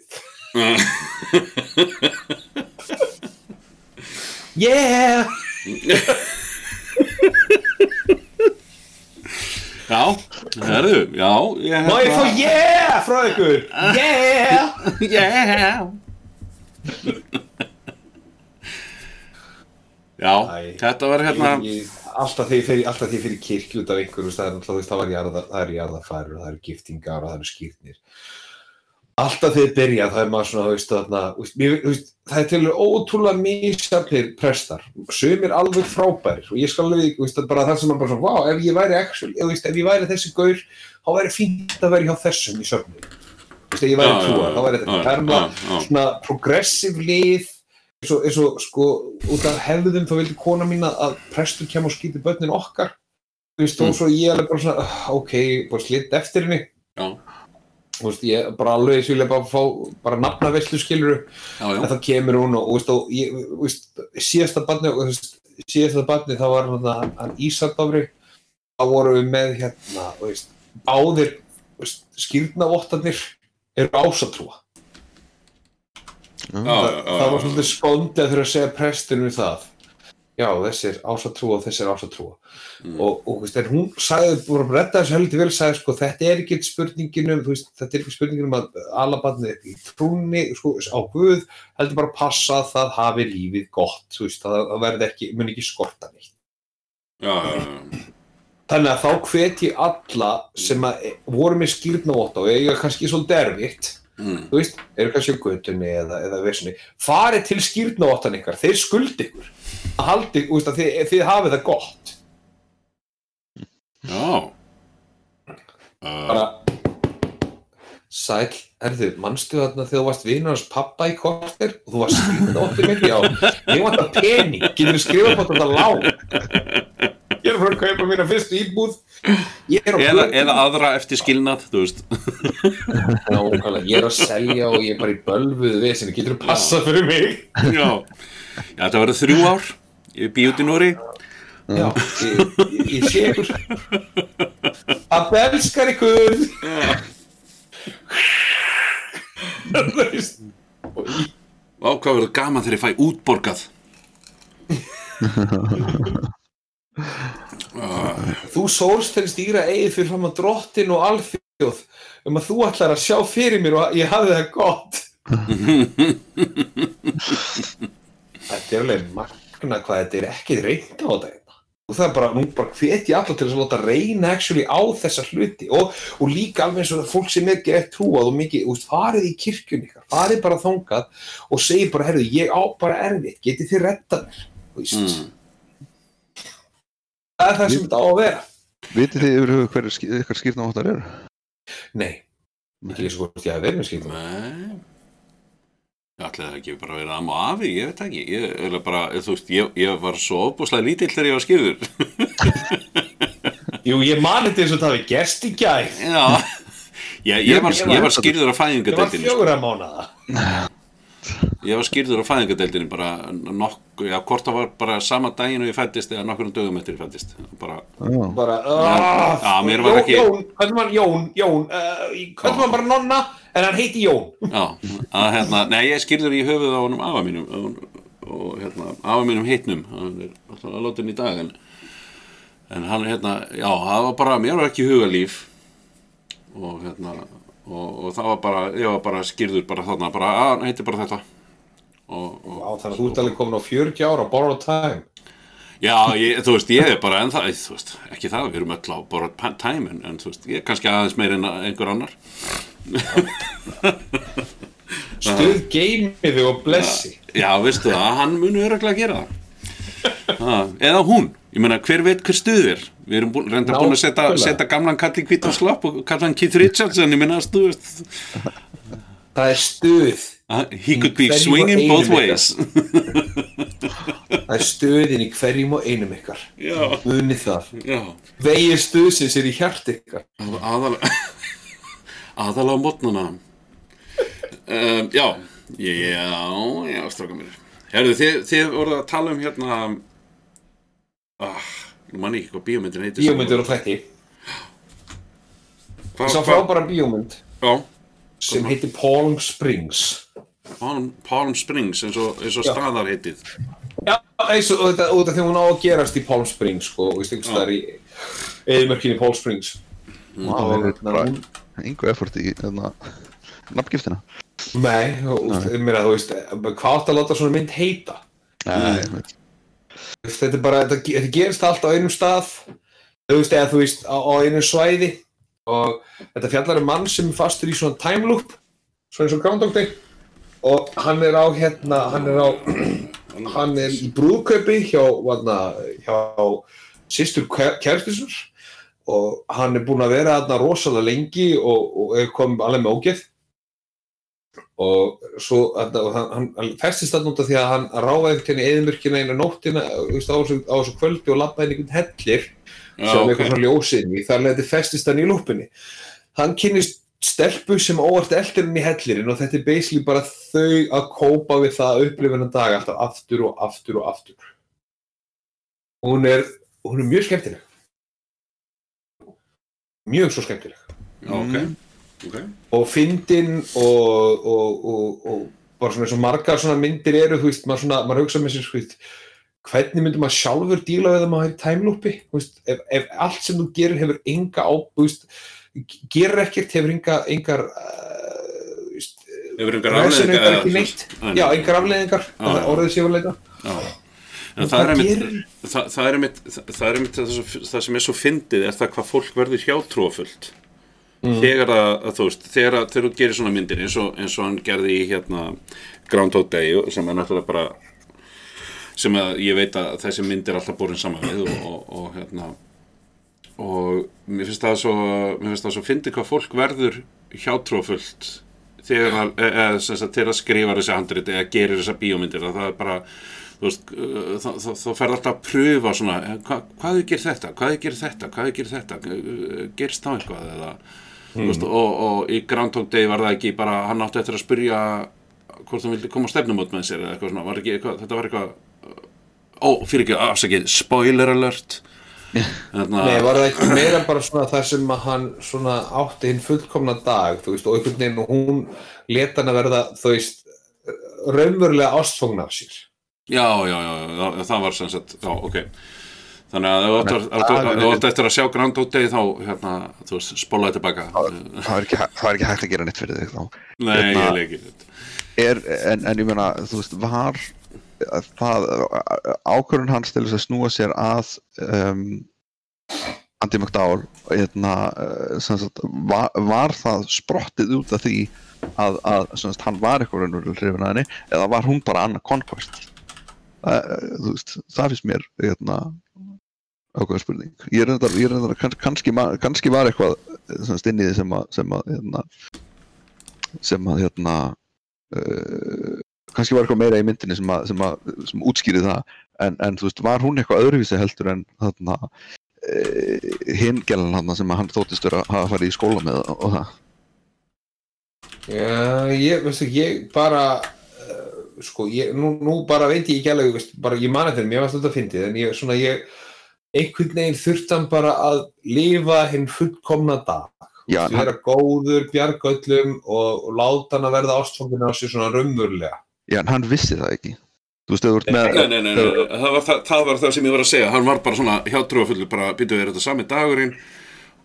(laughs) yeah. Já, herðu, já ég Má ég fá yeah frá ykkur? Yeah. (laughs) Yeah. Já, Æ. þetta var hérna Ég- ég- alltaf því fyrir, alltaf því fyrir kirkju út af einhverju það er það er jarðafærur það eru giftingar og það eru skýrnir alltaf þegar þið byrja það er maður svona, veist, þarna, veist, mér, veist það er til ótrúlega mísaflir prestar, sumir alveg frábærir og ég skal alveg, er bara það sem maður bara svona, wow, ef ég væri þú veist, ef ég væri þessi gaur, þá væri fínt að vera hjá þessum í ef ég væri trúar, þá væri þetta er já. svona progressive lið. Eins og, sko út af hefðum þá vildi kona mín að- prestur kemur og skýti börnin okkar. Og Mm. svo ég alveg bara svona "Ah, ok, bara slitt eftir henni. Já, þú veist, ég bara alveg vilja bara fá bara nafna veislu skiluru en þá kemur hún og, veist, og ég, þú veist, síðasta barni veist, síðasta barni þá var hann, hann Ísardófri þá vorum við með hérna þú veist, áðir skýrnavottarnir eru ásatrúa. Já, það, það var svolítið skóndi að þurfa að segja prestinu það já, þessi er ásatrúa og þessi er ásatrúa Mm. og, og veist, hún sagði, búin að redda þessu heldur vel sagði, sko, þetta er ekki spurningin um veist, þetta er ekki spurningin um að alabarnið upp í trúni, sko, á Guð heldur bara að passa að það hafi lífið gott, veist, það, verði ekki mun ekki skorta neitt já, já, já. þannig að þá hvet ég alla sem að voru með skýrnavott og eiga kannski svolítið erfitt Mm. þú veist, eru kannski á götunni eða, eða vesinni, farið til skýrnavottan ykkar, þeir skuldi ykkur. Að haldi, þú veist, að þið, þið hafið það gott. Já. Bara sæl, erðu, manstu þarna þegar þú varst vinur hans pappa í korter? Og þú varst skýrnavottin mig, já. Ég vant að pening, getur við skrifað på þetta lán (laughs) ég er að fara að kaupa mína fyrstu íbúð er eða, eða aðra eftir skilnað, þú veist (laughs) Nákvæmlega, ég er að selja og ég er bara í bölvuðu vesinni, getur þú passað fyrir mig? Já, já þetta verður þrjú ár Ég er bíut í Nóri Já, ég, sé ykkur. Að belskar ykkur. Það veist. Og í- Vá, hvað verður gaman þegar ég fæ útborgað (laughs) Þú sólst til stýra eigið fyrir fram að drottin og alþjóð um að þú ætlar að sjá fyrir mér og ég hafi það gott. þetta er alveg magna hvað þetta er ekki reynd á þetta. Og það er bara, nú bara hvet ég allar til að láta reyna actually á þessa hluti og, og líka alveg eins og fólk sem er ekki eftir trúað og mikið, úst, farið í kirkjun ykkar, farið bara þangað og segið bara, herðu, ég á bara erfitt, getið þið rettað mér, þú veist. mm. Það er það sem þetta á að vera. Vitið þið yfir hver ykkar skýrnavottar eru? Nei, ekki eins og hvort ég verið með skýrnum. Nei Ég ætlaði það ekki bara að vera amma og afi, ég veit það ekki Ég, ég, bara, þú veist, ég, ég var svo ofbúslega lítill þegar ég var skýrður Jú, ég mani þetta eins og það hafi gerst í gær. Já (laughs) Ég, ég, var, ég var skýrður á Ég var fæðingadeildinni sko. fjögur að mánaða. Ég var skýrður á fæðingadeildinni bara nokkuð, já, hvort það var bara sama daginn og ég fættist eða nokkur dögum eftir ég fættist bara, Já. Bara, uh, Já, mér var ekki- Jón, hvernig var Jón, Jón, uh, hvernig var bara nonna, en hann heiti Jón. já, að hérna nei, ég skýrður í höfuð á honum afa mínum og, og hérna, afa mínum heitnum hann er alltaf að láta henni í dag en, en hann, hérna, já, það var bara mér var ekki hugalíf og hérna og, og það var bara, ég var bara skýrður bara þarna, bara, að, hann heitir bara þetta og, og Já, þannig að þú ert alveg komin á 40 ára, borrowed time. Já, ég, þú veist, ég er bara en það, þú veist, ekki það, við erum öll á bara time en, en þú veist, ég er kannski aðeins meir en einhver annar (laughs) Stuð geimiði og blessi. Já, veistu það, hann muni öruglega að gera það Eða hún, ég meina, hver veit hver stuð er Við erum búin, reynda búin að setja, setja gamlan kall í hvít og slapp og kalla hann Keith Richardson, ég meina, veist Það er stuð. uh, He could be swinging both ways Það er stuðin í hverjum og einum ykkar. Já, Munið það. já Vegið stuðsins er í hjart ykkar. Að- aðalega aðalega á mótnana um, já já, já, stráka mér Herðu, þið, þið voruð að tala um hérna ah, nú manni ekki hvað bíómyndin heitir. Bíómyndur og þætti. Hva, Svo frábæra bíómynd já, sem heitir Palm Springs. Palm, Palm Springs eins og, eins og staðar heitið. Já, eins og þetta, út af því hún á að gerast í Palm Springs sko, og það er í eðimörkinni Palm Springs. Það og er hérna, bara engu effort í hérna, nafngiftina. Nei, og. Mér, þú veist, hvað átt að láta svona mynd heita? Nei, Þetta er bara, þetta, þetta gerist allt á einum stað, þú veist, eða þú veist, á, á einu svæði. Og þetta fjallar um mann sem er fastur í svona time loop, svona eins og Groundhog Day. Og hann er á hérna, hann er á, (clears throat) hann er í brúðkaupi hjá, vatna, hjá sýstur kærstisur og hann er búinn að vera þarna rosalega lengi og, og er komið alveg með ógeð og svo og hann, hann, hann festist þarna út af því að hann ráfaði einhvern veginn í eðimörkina einu nóttina á, þessu, á þessu kvöldi og labbaði inn einhvern hellir Já, sem ok. eitthvað svona ljósinn í. Þar leði festist hann í lúpinni hann kynnist stelpu sem óvart eldir hann í hellirinn og þetta er basically bara þau að kópa við það að upplifa hennan dag alltaf aftur og aftur og aftur. Hún er hún er mjög skemmtileg. Mjög svo skemmtileg. Ok. Ok. og fyndin og, og, og, og bara svona eins og margar svona myndir eru þú veist, maður, svona, maður hugsa með sér veist, hvernig myndir maður sjálfur díla við það maður er í veist, ef, ef allt sem þú gerir hefur enga á, veist, gerir ekkert hefur enga, engar uh, Hefur neitt. Nei, já, engar afleðingar orðið séfurleita Já. En það er einmitt, það, það er einmitt, það, er einmitt það, sem- það sem er svo fyndið er það hvað fólk verður hjátrúafullt Mm. þegar að, að þú veist þegar, að, þegar þú gerir svona myndir eins og, eins og hann gerði í hérna Groundhog Day sem er náttúrulega bara sem að ég veit að þessi mynd er alltaf borin saman við og, og, og hérna og mér finnst það svo mér finnst það svo fyndið hvað fólk verður hjátrúafullt þegar að, e, e, sagt, þegar að skrifa þessi handrit eða gerir þessa bíómyndir að það er bara uh, þá, ferð alltaf að pröfa svona, eh, hva, hvað er gerir þetta? Hvað er gerir þetta, hvað er gerir þetta? Gerist þá eitthvað? Eða þú veist, og, og í Groundhog Day var það ekki bara, hann átti eftir að spyrja hvort hann vildi koma á stefnumót með sér eða eitthvað svona, var ekki eitthvað, þetta var eitthvað ó, fyrir ekki, afsakið, spoiler alert. Þarna, Nei, var það ekki meira bara svona þar sem að hann svona átti hinn fullkomna dag, þú veist, og einhvern veginn og hún leta hann að verða, þú veist, raunverulega ástfóngn af sér. Já, já, já, já, það var sem sagt, já, ok Þannig að ef þú átt eftir að sjá Groundhog Day þá, hérna, þú veist, spólaði tilbaka það er ekki, ekki hægt að gera neitt fyrir þig þá. Nei, Hérna- ég leiki þetta en, en ég meina, þú veist, var það ákvörðun hans til þess að snúa sér að um, Andy McDowell hérna, sem sagt, var, var það sprottið út af því að, að sagt, hann var eitthvað raunverulega hrifin að henni eða var hún bara annað conquest það, þú veist, það finnst mér hérna, ákveðin spurning. Ég er reyndar, kann, kannski, kannski var eitthvað sem sagt, inn í því sem að sem að, hérna, sem að hérna uh, kannski var eitthvað meira í myndinni sem, að, sem, að, sem útskýri það. En, en þú veist, var hún eitthvað öðruvísi heldur en þarna uh, hinn gælan hann sem að hann þóttist vera að hafa farið í skóla með og það? Já, ég, veistu, ég bara, uh, sko, ég, nú, nú bara veit ég ekki alveg, veist, bara ég mani þetta, mér varst þetta að fyndið, en ég, svona, ég, einhvern veginn þurfti hann bara að lifa hinn fullkomna dag. Já, vera góður, bjarga öllum og, og láta hann að verða ástfangin á sér svona raunverulega. já, en hann vissi það ekki þú veist, með Nei, nei, nei, nei. Það, var það, það var það sem ég var að segja Hann var bara svona hjátrúafullur bara, býtu, er þetta sami dagurinn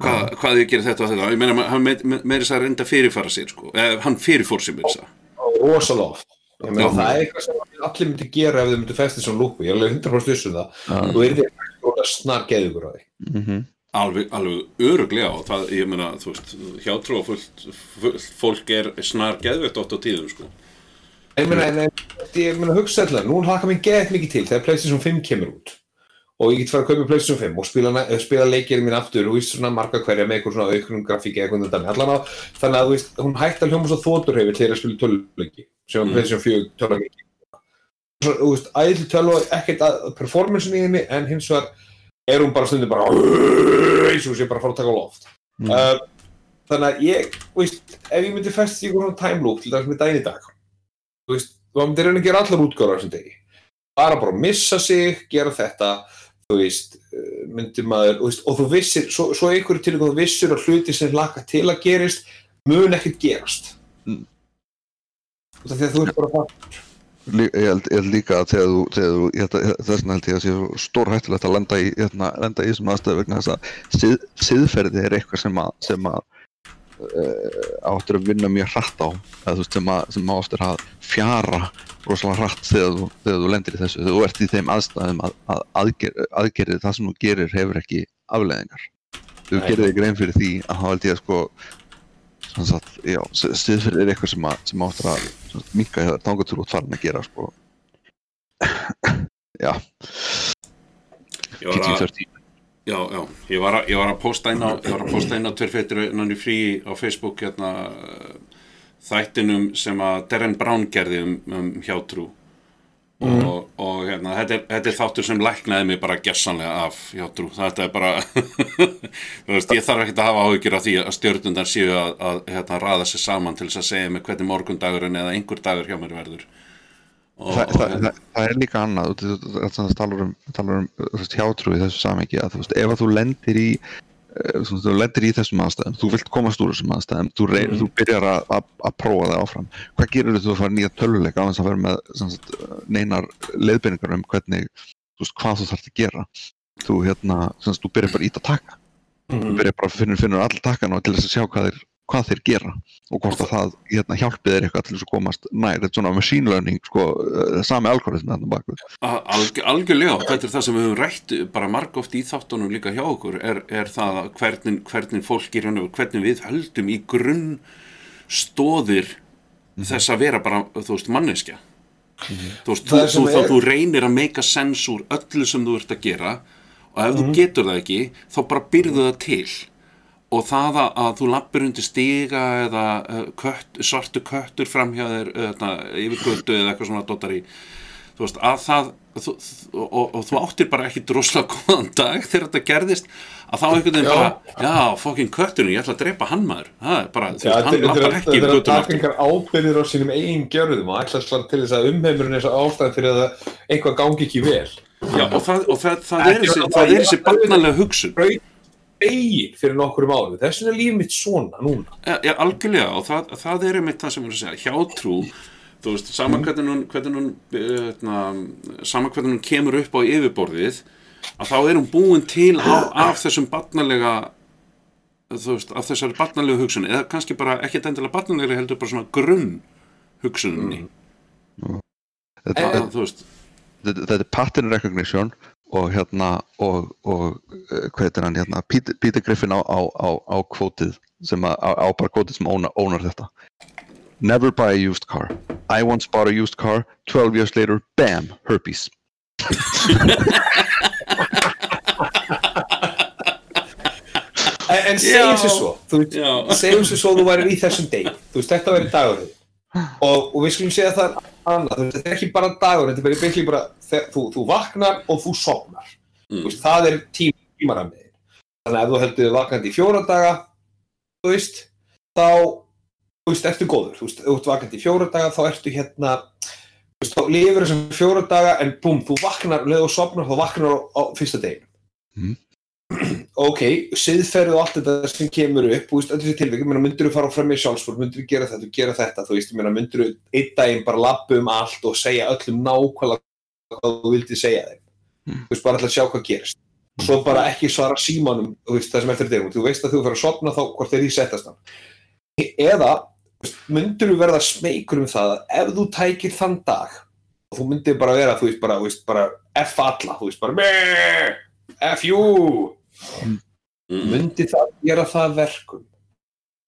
Hva, hvað ég gerir þetta og þetta ég meina, hann meiri me, meiri þess að reynda fyrirfara sér sko. eh, hann fyrirfór sér meiri þess að Og Já. það er eitthvað sem allir myndi gera ef þau myndi festið svona lúpu. Ég er alveg 100% viss um það. Já. Þú er að snar geðugur á því. Mhm. alveg, alveg öruglega og það, ég meina, þú veist, hjátrúafullt fullt fólk er snar geðvett oft á tíðum, sko Ég meina, ég meina hugsa alltaf, nú hlaka mér gett mikið til þegar PlayStation 5 kemur út og ég get fara að kaupa PlayStation 5 og spila, spila leikir mín aftur og víst svona marga hverja með eitthvað svona auknum grafík eða eitthvað þannig allan á, þannig að þú veist, hún hætti að hljóma svo þóturhefi til að spila töluleiki sem Mm. mm. PlayStation 4 töluleiki Svo, þú veist, æðli tölu ekkert að performance í henni en hins vegar er hún bara stundum bara eins og sé bara að fara að taka loft Mm. uh, þannig að ég, veist, ef ég myndi festa í einhvern time loop til dæmis með í dag þú veist, þá myndi reyna að gera allar útgáður á þessum degi bara bara missa sig, gera þetta þú veist, uh, myndi maður þú veist, og þú vissir, svo, svo einhverju til þú vissir að hluti sem laka til að gerist mun ekkert gerast Mm. Því að þú ert bara fattur lí- ég held, ég held líka að þegar þú, þegar þú ég held að, þess vegna held ég að sé svo stór hættulegt að lenda í, hérna, lenda í þessum aðstöðu vegna þess að sið, siðferði er eitthvað sem að, sem að uh, áttur að vinna mjög hratt á. Eða, sem, að, sem að áttur að fjara rosalega hratt þegar þú, þegar þú lendir í þessu. Þegar þú ert í þeim aðstæðum að, að aðger, aðgerið það sem þú gerir hefur ekki afleðingar þú gerir þig grein fyrir því að þá held ég að sko stiðferð er eitthvað sem, að, sem áttur að minka þér þú ert farin að gera sko. (laughs) Já, var að, PG-13 já, já, ég var að, ég var að posta inn á, ég var að posta inn á í frí á Facebook hérna þættinum sem að Darren Brown gerði um, um hjátrú og, og hérna, þetta er, þetta er þáttur sem læknaði mig bara gessanlega af hjátrú, þetta er bara (laughs) veist, ég þarf ekkert að hafa áhyggjur af því að stjórnundar séu að, að hérna, raða sér saman til þess að segja mig hvernig morgundagurinn eða einhver dagur hjá mér verður. Og, Þa, og, það, það, það er líka annað þú, talar um, um hjátrú í þessu samhengi að þú veist, ef að þú lendir í þú, veist, þú lendir í þessum aðstæðum, þú vilt komast úr þessum aðstæðum þú, rey, þú byrjar að, að, að prófa það áfram. Hvað gerir þú að fara nýja töluleika á þess að vera með sagt, neinar leiðbeiningar um hvernig, þú veist, hvað þú þarf að gera? Þú hérna, sem sagt, þú byrjar bara ít að taka. Þú byrjar bara að finnur, finnur all takkana til þess að sjá hvað þeir, hvað þeir gera og hvort að það hérna, hjálpið er eitthvað til þess að komast nær, þetta er svona machine learning sko, uh, sami algoritmi þarna baku Alg, algjörlega, þetta er það sem við höfum rætt bara margóft í þáttunum líka hjá okkur er, er það að hvernig, hvernig fólk veru, hvernig við höldum í grunn stóðir þess að vera bara, þú veist, manneskja. Þú veist, þú, Það þú, þú, er- þú reynir að meika sens úr öllu sem þú ert að gera og ef þú getur það ekki, þá bara byrðu það til og það að, að þú lappir undir stiga eða uh, kött, svartu köttur framhjá þér uh, yfir götu eða eitthvað svona dottar í þú veist, að það þú, og, og, og þú áttir bara ekki droslega góðan dag þegar þetta gerðist að þá einhvern veginn bara, já, fokkin kötturinn ég ætla að drepa hann maður, það er bara þú veist, hann lappar ekki þetta yfir er að taka einhver ábyrðir á sínum eigin gjörðum og ætla svona til þess að umheimurinn er svo ástæðan fyrir að eitthvað gangi ekki vel. Já, og það, og það, það er það er þessi barnalega hugsun eigin fyrir nokkurum árum. Þess vegna er líf mitt svona núna. Já, já, algjörlega og það, það er einmitt það sem erum að segja hjátrú, þú veist, sama hvernig hún, hvernig hún hérna, sama hvernig hún kemur upp á yfirborðið að þá er hún búin til á, af þessum barnalega þú veist, af þessari barnalega hugsun eða kannski bara ekkert endilega barnalega heldur bara svona grunn hugsuninni þetta, að, þú veist, þetta, þetta er pattern recognition og hérna og, og uh, hvað heitir hann hérna Peter, Peter Griffin á, á, á, á kvótið sem að, á, á bara kvótið sem ónar, ónar þetta. Never buy a used car. I once bought a used car. 12 years later, bam, herpes. (laughs) En, segjum sér svo segjum sér svo þú væri í þessum deg þú veist, þetta væri dagur og, og við skulum segja það annað þetta er ekki bara dagur, þetta er bara, bara þegar, þú, þú vaknar og þú sopnar Mm. Veist, það er tím, tímarammiðin þannig að ef þú heldur vaknandi í fjóra daga þú veist, þá þú veist, ertu góður, þú veist, ef þú ert vaknandi í fjóra daga þá ertu hérna þú veist, þá lifur þessum fjóra daga en búm, þú vaknar, leðu og sopnar þá vaknar á, á fyrsta deginu Mhm. (clears throat) ok, siðferð og allt þetta sem kemur upp, þú veist, öllu þessi tilvík myndur þú fara fram í sjálfsvörð, myndur þú gera þetta og gera þetta, þú veist, myndur þú einn daginn bara lappa um allt og segja öllum nákvæmlega hvað þú vildi segja þeim? Mm. þú veist, bara alltaf sjá hvað gerist. Og svo bara ekki svara símanum þú veist, það sem eftir þetta, þú veist að þú fyrir að sopna þá hvort þeir í settast hann. Eða, myndur þú verða smeykur um það að ef þú tækir þann dag þú myndir bara vera, þú veist, bara, þú veist, bara F alla, þú veist, bara F you myndi það gera það verkum?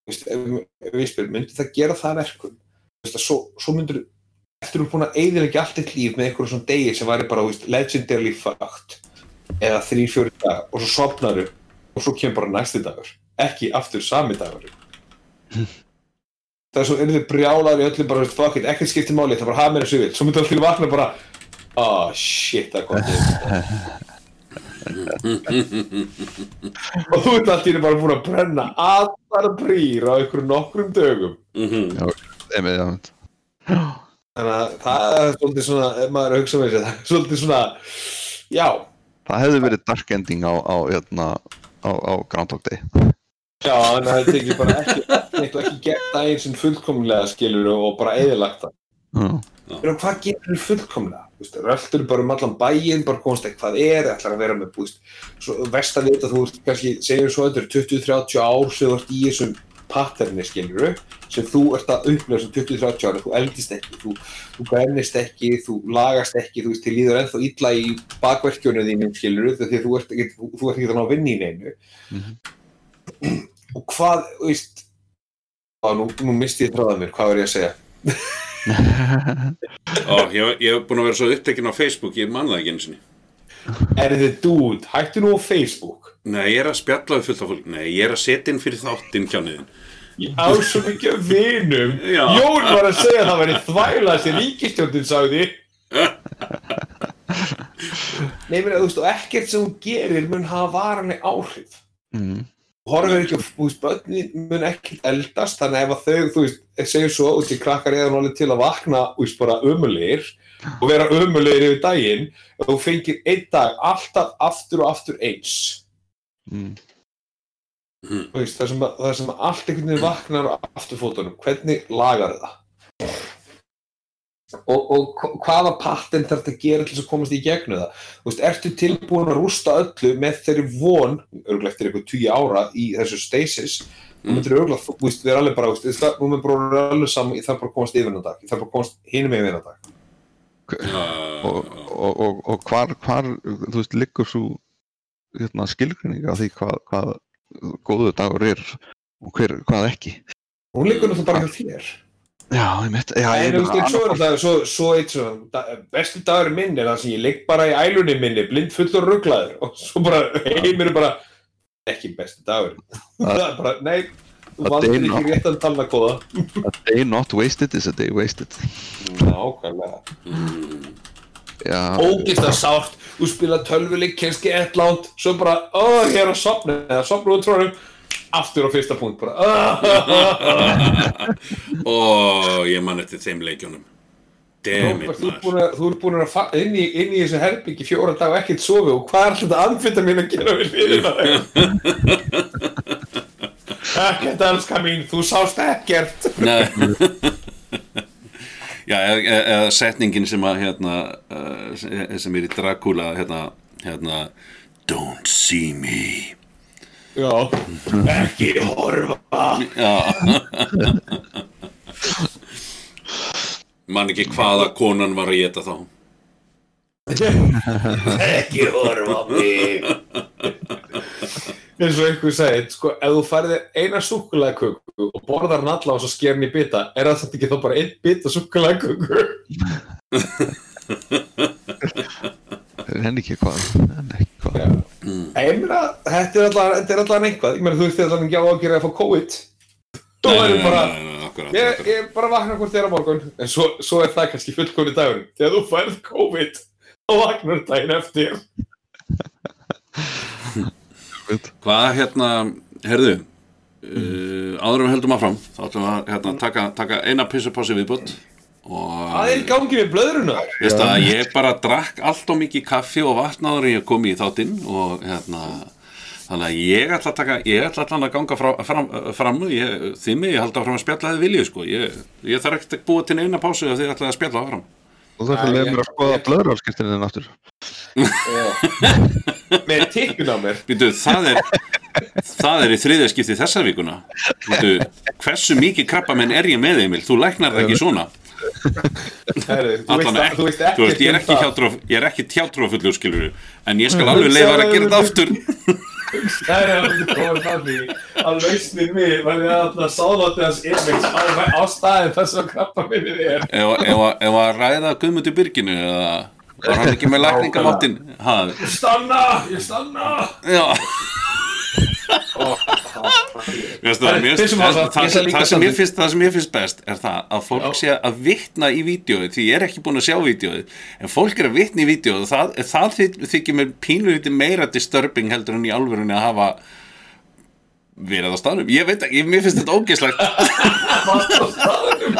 Veist, ef, við spyrum, myndi það gera það verkum? Veist, að svo, svo myndir eftir ert búin að eyðilegja allt eitt líf með einhverjum svona degi sem væri bara veist, legendarily fucked eða þrý, fjóri dag og svo sopnaru og svo kemur bara næsti dagur ekki aftur sami dagur það er svo þið brjálar í öllu bara, fuck it, ekkert skiptir máli það bara hafa mér þessu vilt, svo myndir allir vakna bara oh shit, það kom (laughs) og þú ert allir bara búin að brenna allar brýr á einhverjum nokkrum dögum. Mhm. Þannig að það er svolítið svona ef maður hugsa með sér, það er svolítið svona já, það hefði verið dark ending á, á, hérna, á, á Groundhog Day já, þannig að það tekið bara ekki og ekki gert daginn sem fullkomlega skilur og bara eðilagt það. Hvað gerir fullkomlega Röltur bara um allan bæinn bara komast ekki hvað er, ætlar að vera með búist, svo vest að vita þú ert kannski segjum svo þetta er 20-30 ár sem þú ert í þessum patterni skilur sem þú ert að upplifa sem 20-30 ára þú eldist ekki, þú, þú brennist ekki þú lagast ekki, þú veist, til líður ennþá illa í bakverkjónu þínum skilur því að þú ert ekki, þú, ert ekki þannig að vinna í neinu. Og hvað, veist á, nú, nú misti ég þráðað mér, hvað var ég að segja Ó, ég, ég hef búin að vera svo upptekinn á Facebook, ég man það ekki eins og er þið dude, hættu nú á Facebook. Nei, ég er að spjalla við fullt af fólk Nei, ég er að setja inn fyrir þáttinn kjániðin ég á svo mikið vinum. Já. Jón var að segja að það væri þvæla sem ríkistjóndin sagði. (laughs) Nei, menn, þú veist, og ekkert sem hún gerir mun hafa varanleg áhrif. Mm. Horfir ekki þú veist, börnin mun ekkert eldast, þannig ef að þau, þú veist, segjum svo, út í krakkar eða alveg til að vakna, þú veist, bara umulir og vera umulir yfir daginn og þú fengir einn dag alltaf aftur og aftur eins Mm. þú veist, það sem, að, það sem allt einhvern veginn vaknar á afturfótunum, hvernig lagar það og, og hva- hvaða patent þarf þetta að gera til þess að komast í gegnu það? Þú veist, ertu tilbúin að rústa öllu með þeirri von, örgulega eftir eitthvað 20 ára í þessu stasis? Þú myndir örgulega, þú veist, við erum alveg bara það- bara vera alveg saman, ég þarf bara að komast yfir dag, ég þarf bara að komast hinum með hennar dag. Og, og, og, og hvar, hvar þú veist, liggur svo hérna, skilgrinning á því hvað, hvað góðu dagur er og hver, hvað ekki? Hún liggur náttúrulega bara hjá þér já, ég mitt já, En ég þú veist, og er það, svo, svo eitt svo, da, bestu dagur minn er það sem ég ligg bara í ælunni minni, blind fullur rugglaður og svo bara heimir er bara ekki bestu dagur. það er bara, nei, þú day ekki not- réttan talnakóða. a day not wasted is a day wasted. Nákvæmlega. já, Ógist það sárt, þú spila tölvuleik, kannski ett lánt, svo bara, ó, ég er að sopna, eða sopna út trónum, aftur á fyrsta punkt, bara, (laughs) Ó, ég man eftir þeim leikjónum Damn Róbert, it, þú ert maður. búin að, þú ert búin að fa- inn í, inn í þessu herbyggi fjóra dag og ekkert sofi og hvað er þetta anfita mín að gera við liðina (laughs) ekkert elska mín, þú sást ekkert. (laughs) Já, eða, eða- eða setningin sem að hérna, uh, sem er í Dracula hérna, hérna Don't see me já, ekki horfa. Já. Man ekki hvaða konan var að geta þá. Ekki horfa mig. Eins og einhver segir sko, ef þú færði eina súkulæðköku og borðar hann alla og svo sker hann í bita er það þetta ekki þá bara einn bita súkulæðköku henni (laughs) ekki hvað henni ekki hvað Ég meina, þetta er þetta er allan einhvað, ég meina þú veist allan ekki á að gera að fá COVID. Þú verður bara, Nei, nei, nei, akkurat, ég, ég bara vakna hvort þér á morgun. En svo, svo er það kannski fullkomni dagur Þegar þú færð COVID, þá vaknar daginn eftir. Hvað hérna, herðu uh, áður en við heldum áfram þá ætlum við að hérna, taka, taka eina pissupási viðbútt Það er í gangi með blöðruna? Veist að ég bara drakk allt og mikið kaffi og vatn áður en ég kom í þáttinn og hérna þannig að ég ætla að taka, ég ætla allan að ganga frá, fram, fram mig, ég haldi áfram að spjalla þið viljið sko. Ég, ég þarf ekkert að búa til eina pásu og þið ætla að spjalla áfram. Og það leiða ég- mér að skoða blöðrafskiptinu þinn aftur. Með tikkun á mér. Býtu, það er það er í þriðja skipti þessa vikuna. Býtu, hversu mikið krabbamenn er ég með Emil, þú læknar það ekki svona Herri, þú, veist, að- ekki, þú veist þú veist, ég er um ekki ég er ekki hjátrúfullur skilur en ég skal alveg leifa þér að gera þetta aftur. Það er alveg komið fram því að lausnin mig var því að alltaf sáðátti hans image á, staðin þess að krabba minnið er ef, ef, að ræða Guðmundur Byrginu eða var hann ekki með lækningamáttin Stanna, ég stanna. Já það, ég sem- standa. finnst, það sem mér finnst best er það að fólk Já. sé að vitna í vídjóið því ég er ekki búin að sjá vídjóið en fólk er að vitna í vídjóið og það, það þy- þykir mér pínlítið meira disturbing heldur en í alvörunni að hafa verið á staðnum ég veit ekki, mér finnst þetta ógeðslegt (laughs)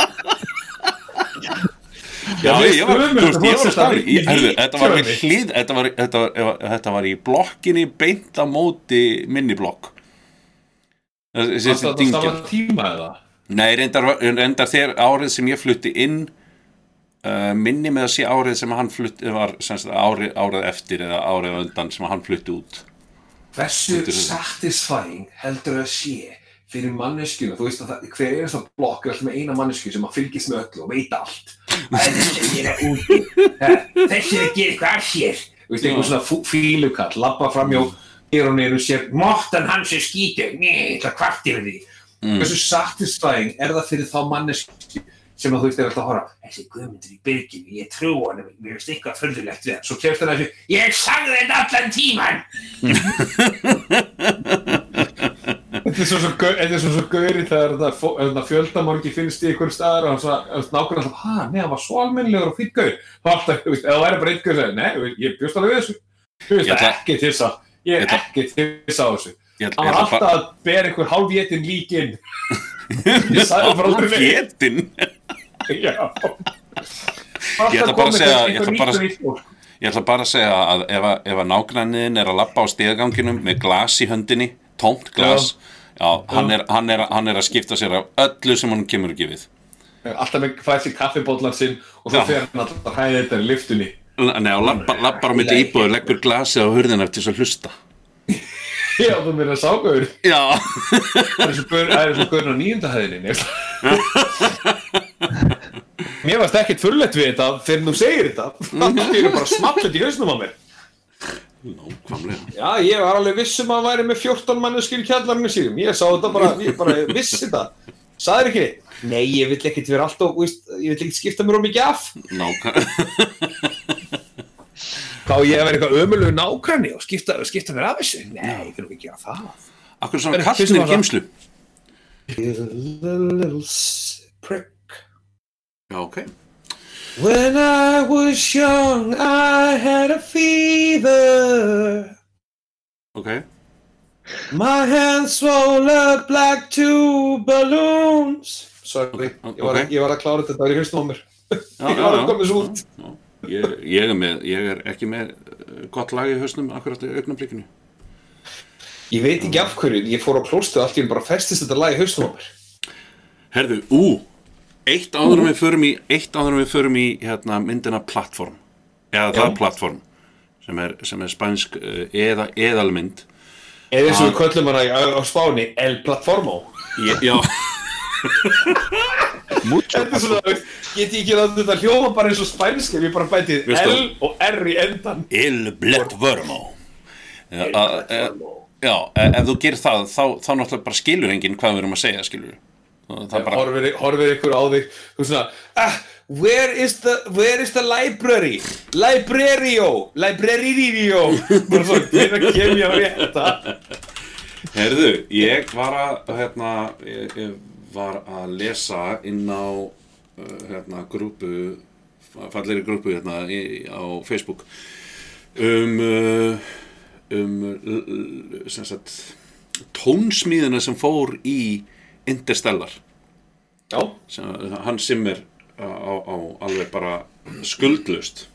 Já, ég var, þú veist, ég var þetta staðnum í heyrðu, Þetta var við vídeóinu. hlýð Þetta var, þetta var, þetta var í blokkinni beint á móti minni blokk Það er dingja sama tíma eða? Nei, reyndar, reyndar þegar árið sem ég flutti inn uh, minni með að sé árið sem hann flutti var semst, árið, árið eftir eða árið undan sem hann flutti út er- satisfying heldur það sé fyrir manneskjuna, þú veist að það, hver er þess að blokk er alltaf með eina mannesku sem að fylgist með öllu og veit allt. Þessi er úti. Eh, þessi er að gera eitthvað af sér. Þú veist, einhver svona fílukall labba fram hjá hér og niður og sér mottan hans er skítur, nei, það kvart yfir því. Hversu satisfying er það fyrir þá mannesku sem að þú veist er alltaf að horfa þessi guðmundur í byrginu, ég trú hann mér finnst eitthvað förðulegt við hann. Svo kemst hann að þessu, ég sagði þetta allan tíman (laughs) Þetta er svo svo, þetta er svo, svo gauri þegar þetta fjöldamorgi finnst í einhverjum staðar og hann svo nákvæmlega alltaf, hæ, nei, hann var svo almennilegur og fýtt gaur. Og alltaf, þú veist, eða það væri bara einn gaur sem, nei, þú veist, ég bjóst alveg við þessu. Þú veist, Ég ætla- ekki til þess að ég er ekki til þess að þessu. hann var alltaf að bera einhver hálfétin líkin (laughs) ég sagði bara neitt. Fétin Já. Ég ætla bara að segja- ég ætla bara að- að að segja að ef, að- að nágranniðin er að lappa á stegaganginum með glas í höndinni, tómt glas, já, hann, er, hann, er, hann er að skipta sér af öllu sem hann kemur ekki við. alltaf með fæst í kaffibóllan sinn og Já. þá fer hann alltaf að hæða þetta í lyftunni Nei, og lappar, á myndi íbúður, leggur glasið á hurðina til þess að hlusta. (laughs) Já, þú meina ságaur Já, Það er svo er svo gaurinn á nýjunda hæðinni (laughs) Mér varst ekkert furlegt við þetta þegar þú segir þetta Það er bara smallet í hausnum á mér nákvæmlega. Já, ég var alveg viss um að væri með 14 manneskir í kjallarinu sínum Ég sá þetta bara, ég bara vissi þetta Saður ekki? Nei, ég vill ekkert vera alltaf, víst, ég vill ekkert skipta mér um mikið af Nákvæmlega. (laughs) Hvað á ég að vera eitthvað ömulegu nákvæmni og skipta, skipta mér af þessu? Nei, ég vil ekki gera það Akkur svona kallnir. The little prick Já, ok. When I was young I had a fever. Ok. My hands swelled up like two balloons. Sorry, ég, var, ok. ég var að klára þetta, er í haustum á mér (laughs) Ég var að koma þessu út. Ég, ég, er með, ég er ekki með uh, gott lag í hausnum akkurat í augnablikinu. Ég veit ekki af hverju, ég fór á klóstu allt í einu bara festist þetta lag í haustum á mér. Herðu, ú, eitt áður við förum í, eitt áður en við förum í hérna, myndina plattform, eða það Já. plattform, sem er, sem er spænsk uh, eða, eðalmynd. Eða eins og við köllum hana á, á Spáni El Platformo. Já, (laughs) Þetta er svona, veist, get ég ekki að þetta hljóma bara eins og spænsk ef ég bara bætið L og R í endan el plattformo. Já, að- að- já, e- ef þú gerir það, þá, þá náttúrulega bara skilur enginn hvað við erum að segja, skilur Það það er bara, horfir, horfir ykkur á þig þú svona, ah, where is the where is the library? Librario, librario bara svo, (laughs) hvernig kem ég á rétta herðu, ég var að, hérna, ég, ég var að lesa inn á, uh, hérna, grúpu, fallegri grúpu, hérna, í, á Facebook, um, uh, um, sem sagt, tónsmíðina sem fór í Interstellar. já, sem, hann Simmer á, á, á alveg bara skuldlust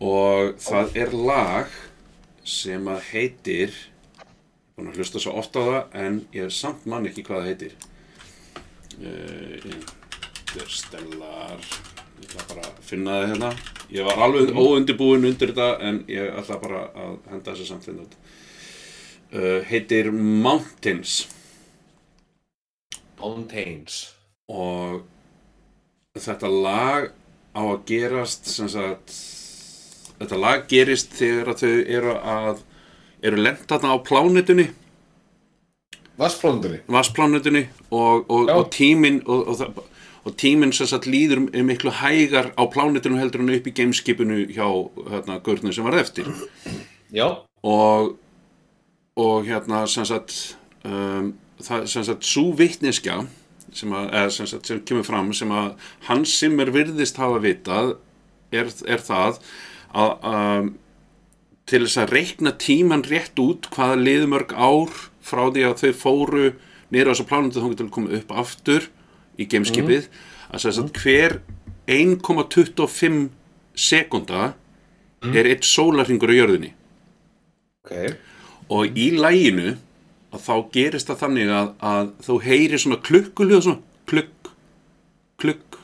og það er lag sem að heitir búin að hlusta svo oft á það en ég er samt mann ekki hvað það heitir. Uh, Interstellar. Ég ætla bara að finna það hérna. Ég var alveg óundibúin undir þetta en ég ætla bara að henda þessu samt hérna uh, heitir Mountains Mountains og þetta lag á að gerast sem sagt þetta lag gerist þegar að þau eru að eru lent þarna á plánetunni. Vassplóndunni vassplánetunni og, og, og tíminn og, og, tíminn sem sagt líður um miklu hægar á plánetunum heldur en upp í gameskipinu hjá hérna gaurnu sem var eftir. Já, og og hérna sem sagt um, það sem sagt svo vitneskja sem, að, sem, sem kemur fram sem að hans sem er virðist hafa vitað er, er það að um, til þess að reikna tíman rétt út hvaða liðu mörg ár frá því að þau fóru niður á þessu plánutu þá til að koma upp aftur í gameskipið að sem sagt hver 1,25 sekunda er eitt sólarringur á jörðinni. Ok. Og í læginu að þá gerist það þannig að, að þú heyrir svona klukkuljóð svona klukk, klukk,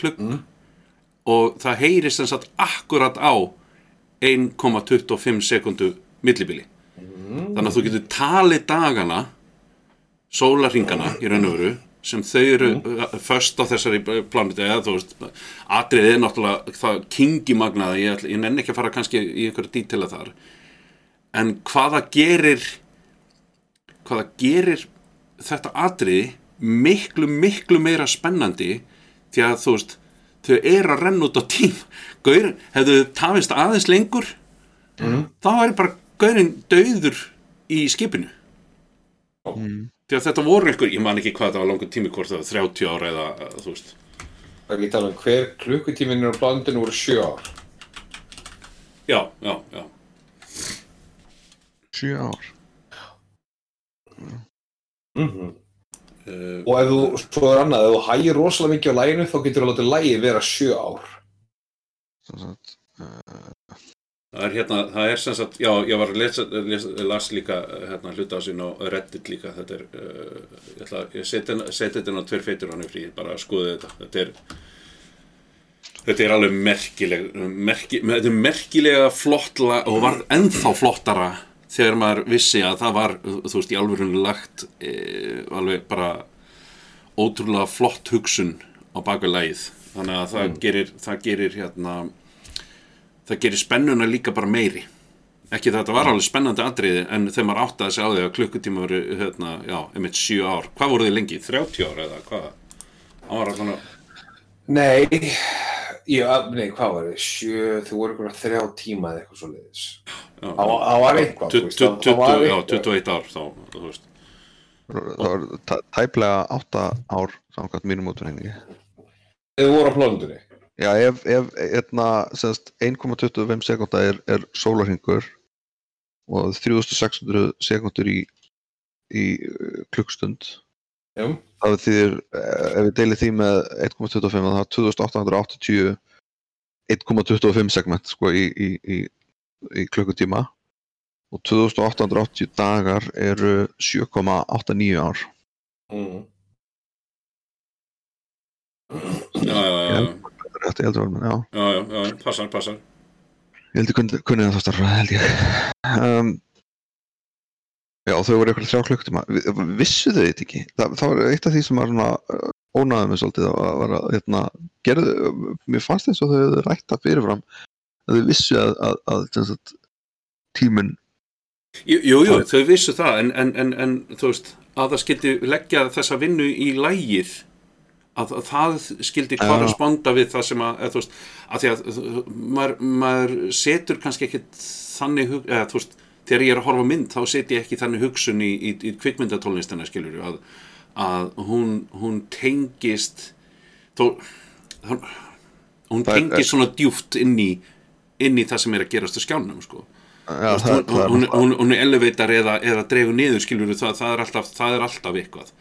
klukk og það heyri sem sagt akkurat á 1,25 sekundu millibili. Þannig að þú getur talið dagana sólarringana í raun og veru sem þau eru mm. först á þessari planetu eða þú veist, atriðið er náttúrulega það kingi magnaða, ég, ég nenni ekki að fara kannski í einhverju dítila þar. En hvaða gerir hvaða gerir þetta atriði miklu, miklu meira spennandi því að þú veist þau eru að renna út á tím. (laughs) Gaur, hefðu tafist aðeins lengur þá væri bara gaurinn dauður í skipinu. Því að þetta voru einhver, ég man ekki hvað þetta var langur tími hvort það var 30 ára eða þú veist. Það er ekki tala um hver klukkutíminn er á blandinu voru sjö ár. já, já, já. Sjö ár. Mm uh, Og ef þú, svo er annað, ef þú hægir rosalega mikið á læginu þá getur þú látið lægi vera sjö ár. Sem sagt, uh, það er hérna, það er sem sagt já, ég var að lesa, lesa, las líka uh, hérna hluta á sín og reddit líka þetta er, uh, ég ætla, ég seti seti þetta inn á tveir feitur hann frí, bara að skoða þetta þetta er Þetta er alveg merkileg, merki, þetta er merkilega flottla og var ennþá flottara þegar maður vissi að það var, þú veist, í alvörunni lagt e, alveg bara ótrúlega flott hugsun á baka lagið. Þannig að það gerir, það gerir hérna, það gerir spennuna líka bara meiri. Ekki þetta var alveg spennandi atriði en þegar maður áttaði sig á því að klukkutíma voru, hérna, já, einmitt 7 ár. Hvað voru þið lengi? 30 ár eða hvað? Var svona, Nei, já, nei, hvað var þið? Sjö, þú voru ykkur þrjá tíma eða eitthvað svo leiðis. Það var- það eitthvað, þú veist, það- það 20, var já, eitthvað. 21 ár þá, þú veist. það var tæ- tæplega átta ár samkvæmt mínum útrenningi. Ef þú voru á plánundunni. Já, ef, ef eitna, semst, 1,25 sekúnda er, er sólarhingur og 3600 sekundur í, í uh, klukkstund Já, það þýðir, eh, ef við deilið því með 1,25 þá er 2880 1,25 segment sko í, í, í, í klukkutíma og 2880 dagar eru 7,89 ár mm. Já, já, já, ég heldur vel, já. já, já, já, passar, passar. Ég held ég kunni, það starfra, held ég. Um, já, þau voru eitthvað þrjá klukktíma. Vi- Vissu þau þetta ekki? Það, það var eitt af því sem var uh, ónaðið mig svolítið að var að, hérna, gerðu, mér fannst eins og þau hefðu rætt það fyrirfram að þau vissu að, að, að, að tíminn, Jú, jú, jú, þau vissu það, en, en, en, en þú veist, að það skildi leggja þessa vinnu í lægið, að, að það skildi korresponda við það sem að, þú veist, að því að maður, maður setur kannski ekkit þannig, hug- eða þú veist, þegar ég er að horfa mynd, þá set ég ekki þannig hugsun í, í, í kvikmyndatónlistina, skilur að, að hún, hún tengist, þó, hún, hún tengist svona djúft inn í, inn í það sem er að gerast á skjánum, sko. Já, það, hún, hún, hún, hún elevator eða, eða dregur niður skilur það, það, er alltaf, það er alltaf eitthvað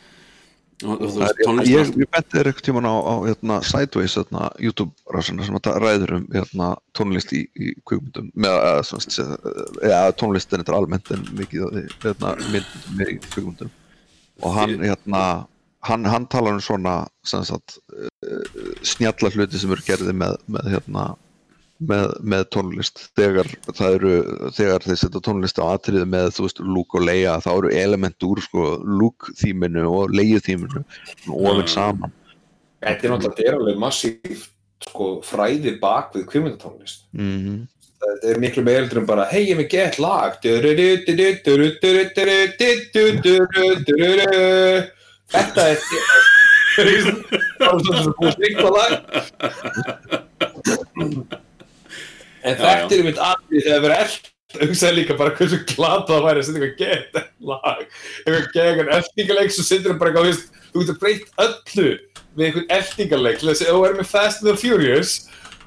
ég, er benti þér eitthvað tíman á, á hérna, Sideways hérna, YouTube-rásina sem að ta- ræður um hérna, tónlist í, í að svona, se- ja, tónlistin er almennt en mikið hérna, myndum í kvikmyndum. Og hann, hérna, hann, hann talar um svona sagt, uh, snjalla hluti sem eru gerði með, með hérna með, með tónlist þegar það eru, þegar þeir setja tónlist á atriði með, þú veist, Luke og Leia þá eru element úr, sko, Luke þýminu og Leia þýminu ofinn saman Þetta er náttúrulega er alveg massíft sko, fræði bak við kvimmundatónlist. mm Þetta er miklu meira heldur en bara, hei, ég er með gett lag. Þetta er... Það er svona sem búið strikta lag. En þetta er mitt aðrið þegar verið eld. Hugsaði líka bara hversu glata það væri að setja eitthvað gett lag. Eitthvað gegn eldingaleik svo setur það bara eitthvað, þú veist, þú getur breytt öllu við einhvern eldingaleik. Til þess að þú erum með Fast and the Furious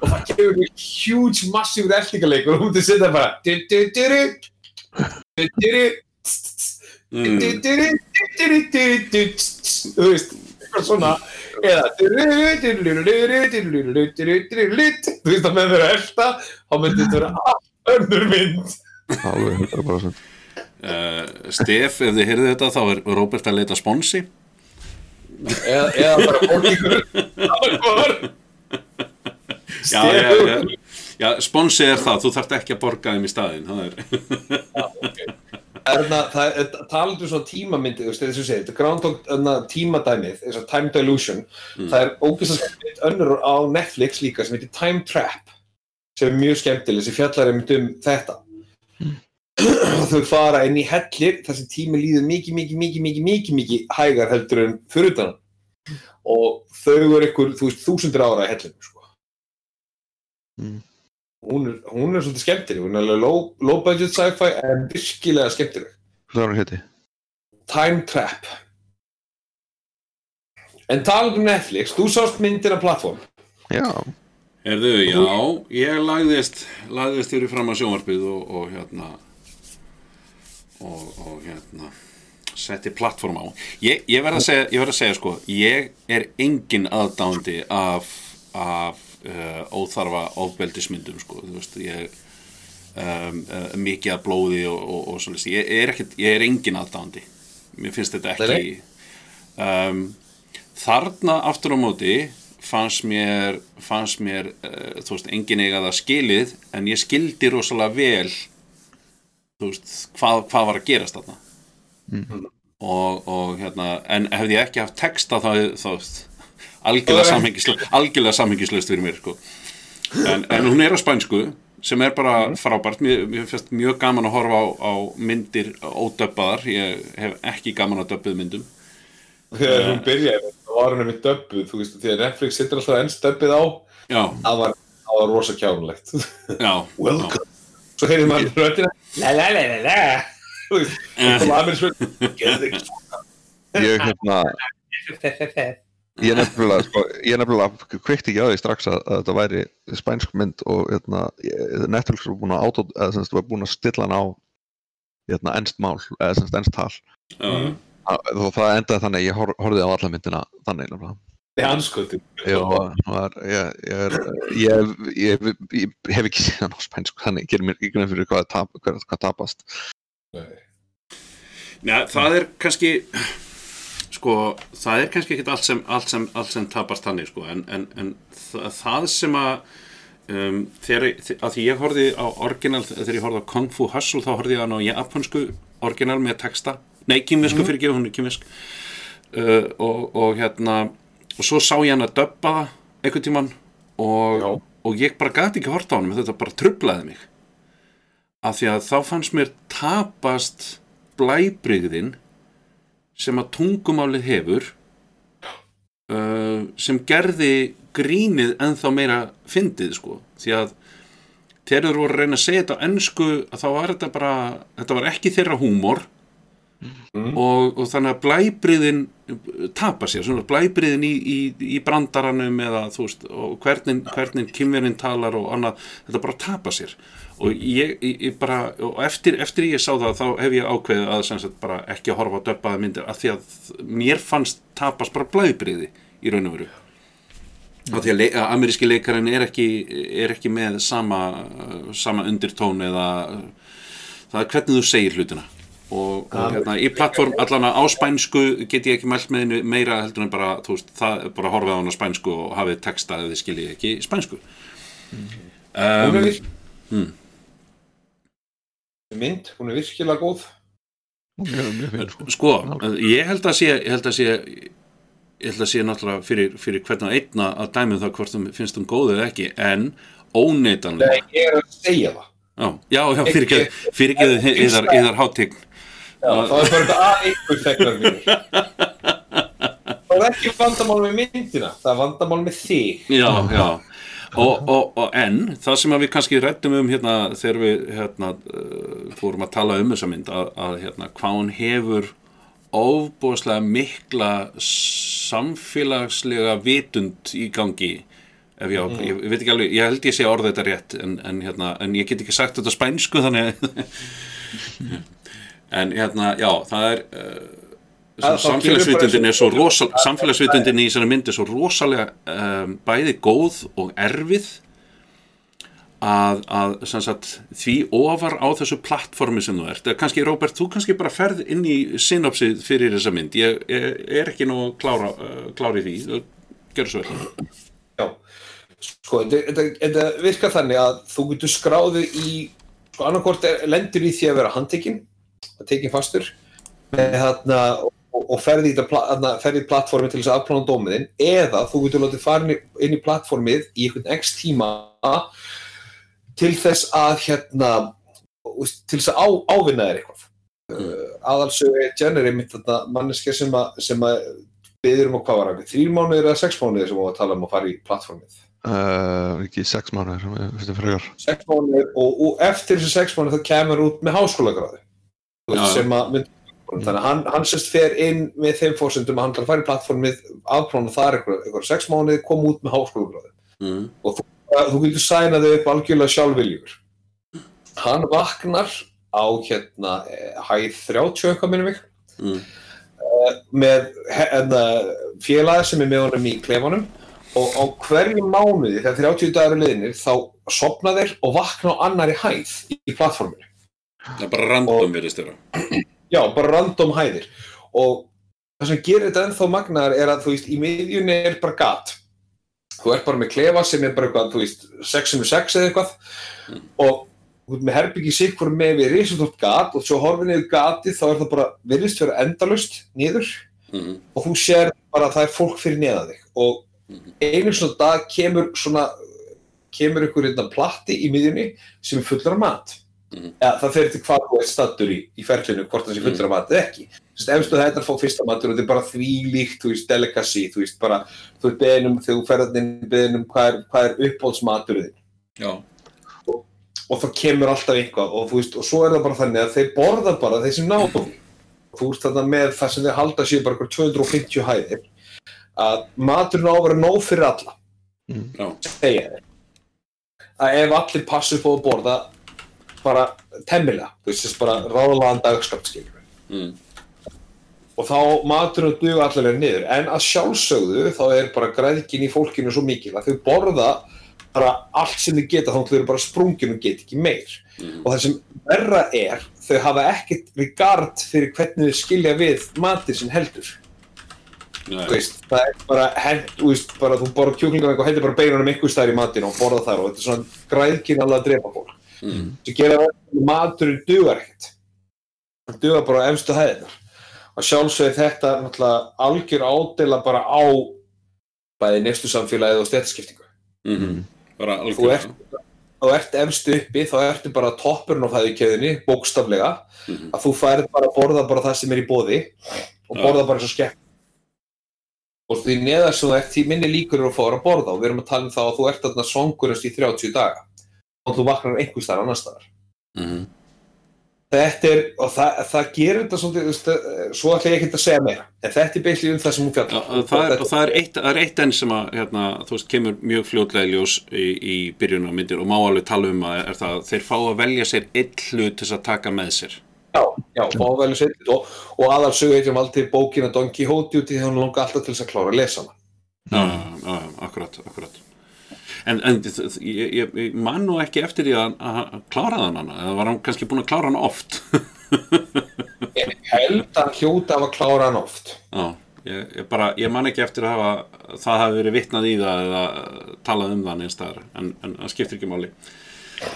og það kemur einhver huge, massífur eldingaleikur og þú myndir setja bara du-du-du-du, du-du-du, mm, du-du-du-du-du-du-du, þú veist, eitthvað svona eða þú veist að með þeirra elda þá myndir þetta vera allt önnur mynd alveg 100% Uh, Stef, ef þið heyrðu þetta þá er Róbert að leita sponsi eða, eða bara bólíkur já, já, já, já sponsi er það, þú þarf ekki að borga þeim í staðin það er já, ok það er talandu svona tímamyndi, þú veist, þess að segja, þetta er Groundhog tímadæmið, þess að Time Dilution, það er ógeðslega skemmtilegt önnur á Netflix líka sem heitir Time Trap, sem er mjög skemmtileg, sem fjallar einmitt um þetta. (clears throat) Þau fara inn í hellir þar sem tími líður mikið, mikið, mikið, mikið, mikið, mikið hægar heldur en fyrir utan hann. Og þau eru ykkur, þú veist, þúsundur ára í hellinu, sko. Mm. Hún er, hún er svolítið skemmtileg, hún er alveg low, low budget sci-fi en virkilega skemmtileg. Hvað er hann héti? Time Trap En talað um Netflix, þú sást myndir af plattform Já, Herðu, já, ég lagðist, lagðist fyrir fram að sjónvarpið og, og hérna og, og hérna setti plattform á. Ég, ég verð að segja, ég verð að segja sko, ég er engin aðdándi af, af uh, óþarfa ofbeldismyndum sko, þú veist, ég um, uh, mikið af blóði og, og, og svolítið, ég er ekkert, ég er engin aðdándi. Mér finnst þetta ekki um, þarna aftur á móti fannst mér, fannst mér uh, þú veist, engin eiga það skilið en ég skildi rosalega vel þú veist, hvað, hvað var að gerast þarna. Og, og hérna en hefði ég ekki haft texta þá, þá veist, algjörlega samhengislaust fyrir mér sko. en, en hún er á spænsku sem er bara frábært. Mér, mér finnst mjög gaman að horfa á, á myndir ódöbbaðar, ég hef ekki gaman að döbbuð myndum. Þegar hún byrjaði, það var henni með döbbuð Þú veist, þegar Netflix sittur alltaf enn döbbuð á já, Það var, var rosa kjánulegt já, (laughs) Welcome. Svo heyrðum maður röddina. La la la la la. (laughs) Þú veist, það að mér svo Geðu ég hérna Ég nefnilega, sko, ég nefnilega kveikti ekki á því strax að, að þetta væri spænsk mynd og hérna, ég- Netflix var búin að, auto, eða, semst, var búin að stilla hann á hérna, ennst mál, eða semst, ennst tal. Já, og það endaði þannig að ég hor, horfði á alla myndina þannig nefnilega. Nei, ég, er, ég, ég, ég, ég hef ekki séð hann á spænsku þannig ég gerir mér ekki nefnir fyrir hvað, tap, hvað, hvað tapast. Já, það er kannski sko, það er kannski ekki allt sem, allt sem, allt sem tapast þannig sko, en, en, en það, það sem að um, þegar, að því ég horfði á orginal, þegar ég horfði á Kung Fu Hustle þá horfði ég hann á japansku orginal með texta, nei, kýmvisku fyrir ekki, hún er kýmvisk uh, og, og hérna og svo sá ég hann að döbba einhvern tímann og, og ég bara gæti ekki hort á hann þetta bara trublaði mig. Af því að þá fannst mér tapast blæbrigðin sem að tungumálið hefur uh, sem gerði grínið ennþá meira fyndið sko. Því að þegar þeir voru að reyna að segja þetta á ennsku þá var þetta bara þetta var ekki þeirra húmor. Og, og þannig að blæbriðin tapa sér, svona blæbriðin í, í, í brandaranum eða þú veist og hvernig, hvernig kynverinn talar og annað, þetta bara tapa sér og ég, ég, bara og eftir, eftir ég sá það þá hef ég ákveðið að sagt bara ekki að horfa á döbbaða myndir af því að mér fannst tapast bara blæbriði í raun og veru. Af því að, le að ameríski leikarinn er ekki, er ekki með sama, sama undirtón eða það er hvernig þú segir hlutina. Og, og hérna, í plattform allan á spænsku get ég ekki mælt með meira heldur en bara, þú veist, það er bara að horfa á hann á spænsku og hafið texta eða þið skiljið ekki spænsku. Um, hmm. Mynd, hún er virkilega góð. Sko. ég held að sé ég held að sé ég held að sé náttúrulega fyrir, fyrir hvern og einna að dæmi um það hvort það finnst hún góð eða ekki en óneitanlega Nei, ég er að segja það. Já, já, já fyrir ekki yðar, Já, það er bara að þegnar mínir Það er ekki vandamál með myndina Það er vandamál með þig. Já, já og, og, og en, það sem við kannski rættum um hérna þegar við hérna, uh, fórum að tala um þessa mynd að, að hérna, hvað hún hefur ofbúðslega mikla samfélagslega vitund í gangi ef ég, á, ég, ég veit ekki alveg, ég held ég sé orða þetta rétt en, en, hérna, en ég get ekki sagt þetta spænsku þannig (laughs) en hérna, já, það er uh, samfélagsvitundin er svo rosal, samfélagsvitundin í þessari myndi er svo rosalega um, bæði góð og erfið að, að sagt, því ofar á þessu plattformi sem þú ert, kannski Róbert, þú kannski bara ferð inn í synopsið fyrir þessa mynd. Ég, ég er ekki nú klára, uh, klári því, gjör svo vel. Já, sko, þetta, virkar þannig að þú getur skráðu í sko annarkort lendir í því að vera handtekinn að tekinn fastur með þarna og, og ferði í, í plattformi til þess að afplána dómiðin eða þú getur látið fara inn í- plattformið í einhvern x tíma til þess að hérna til þess að á, ávinna þér eitthvað. Uh, aðalsögu Jen er einmitt þarna manneskja sem að, sem að byður um að hvað var hann, þrýr mánuðir eða sex mánuðir sem hún var að tala um að fara í plattformið uh, ekki sex mánuðir það sex mánuðir og, og eftir þessi sex mánuðir það kemur út með háskólagráði sem að mynd, þannig að hann, hann sérst fer inn með þeim fórsendum að hann ætlar að fara í plattformið afplána þar eitthvað, sex mánuði koma út með háskólagráði mm. að þú getur sænaði upp algjörlega sjálfviljugur. Hann vaknar á hérna eh, hæð 30 eitthvað minnum mig. Mm. með hérna, félagi sem er með honum í klefanum. Og á hverju mánuði þegar 30 dagar er liðinir þá sopna þeir og vakna á annari hæð í, plattforminu það er bara random verðist þeirra já, bara random hæðir. Og það sem gerir þetta ennþá magnar er að þú veist, í miðjunni er bara gat. Þú ert bara með klefa sem er bara eitthvað, þú veist, 6 sem er 6 eða eitthvað. Og þú ert með herbyggi sikkur með við risastórt gat og svo horfið niður gatið þá er það bara virðist vera endalust niður. Mm. og þú sér bara að það er fólk fyrir neðan þig. Og einu svona dag kemur svona kemur ykkur einna platti í miðjunni sem er fullur af mat Mhm. ja, það fer til hvað þú ert stattur í, í ferlinu hvort það sé fullur af mat eða ekki. Efstu þetta er að fá fyrsta matur og þetta er bara því líkt þú veist, delicacy, þú veist, bara þú ert beðinum, þú ferðarinn beðinum hvað er, hvað er uppbólsmaturinn já, og það kemur alltaf eitthvað og þú veist, og svo er það bara þannig að þeir borða bara þeir sem náðu því. þú ert þarna með það sem þeir halda sér bara eitthvað 250 hæðir að maturinn á að vera nóg fyrir alla. Já, segja þeir. Að ef allir á að borða bara temmilega, þú veist, bara ráðlaðan dagskapt skilur mm. og þá maturinn duga allavega niður. En að sjálfsögðu þá er bara græðkin í fólkinu svo mikil að þau borða bara allt sem þau geta þá eru bara sprungin og geta ekki meir. Mhm. og það sem verra er þau hafa ekkert regard fyrir hvernig þau skilja við matið sem heldur. Veist, það er bara hend, veist, bara þú borða kjúklingar og hendur bara beinunum einhver staðar í matinn og borða þar og þetta er svona græðkin alveg að drepa fólk mm. sem gera maturinn dugar ekkert. Hann dugar bara á efstu hæðinar og sjálfsögði þetta algjör ádela bara á bæði nestu samfélagið og stættaskiptingu Mm. bara þú algjörlega. ert, þú ert efstu uppi þá ertu bara toppurinn á fæðikeðinni bókstaflega, Mhm. að þú færð bara að borða bara það sem er í bóði og borða bara eins og skekk. Og því neðar sem þú ert því minni líkur eru að þér að borða. Og við erum að tala um það að þú ert þarna svangurist í 30 daga og þú vaknar einhvers þar annars staðar. Mm. þetta er, og það, það gerir þetta svolítið, eh, svo ætla ég ekki að segja meira en þetta er beisli um það sem hún fjallar það er, og það er eitt, það er eitt enn sem að hérna, þú veist, kemur mjög fljótlega í ljós í, í byrjun á myndir og má alveg tala um að er það að þeir fá að velja sér eitt hlut til þess að taka með sér. Já, já, fá vel sveit og, og aðal sögu eitthvað aldrei bókina Don Quixote út í því að hún langa alltaf til þess að klára að lesa hana. Já, já, já, akkurat, akkurat en, en ég, ég, ég man nú ekki eftir því að, að hann kláraði hann hana eða var hann kannski búin að klára hann oft? (laughs) Ég held að hann hljóta að klára hann oft. Já, ég, ég bara, ég man ekki eftir að hafa það hafi verið vitnað í það eða talað um það neins staðar en, en það skiptir ekki máli.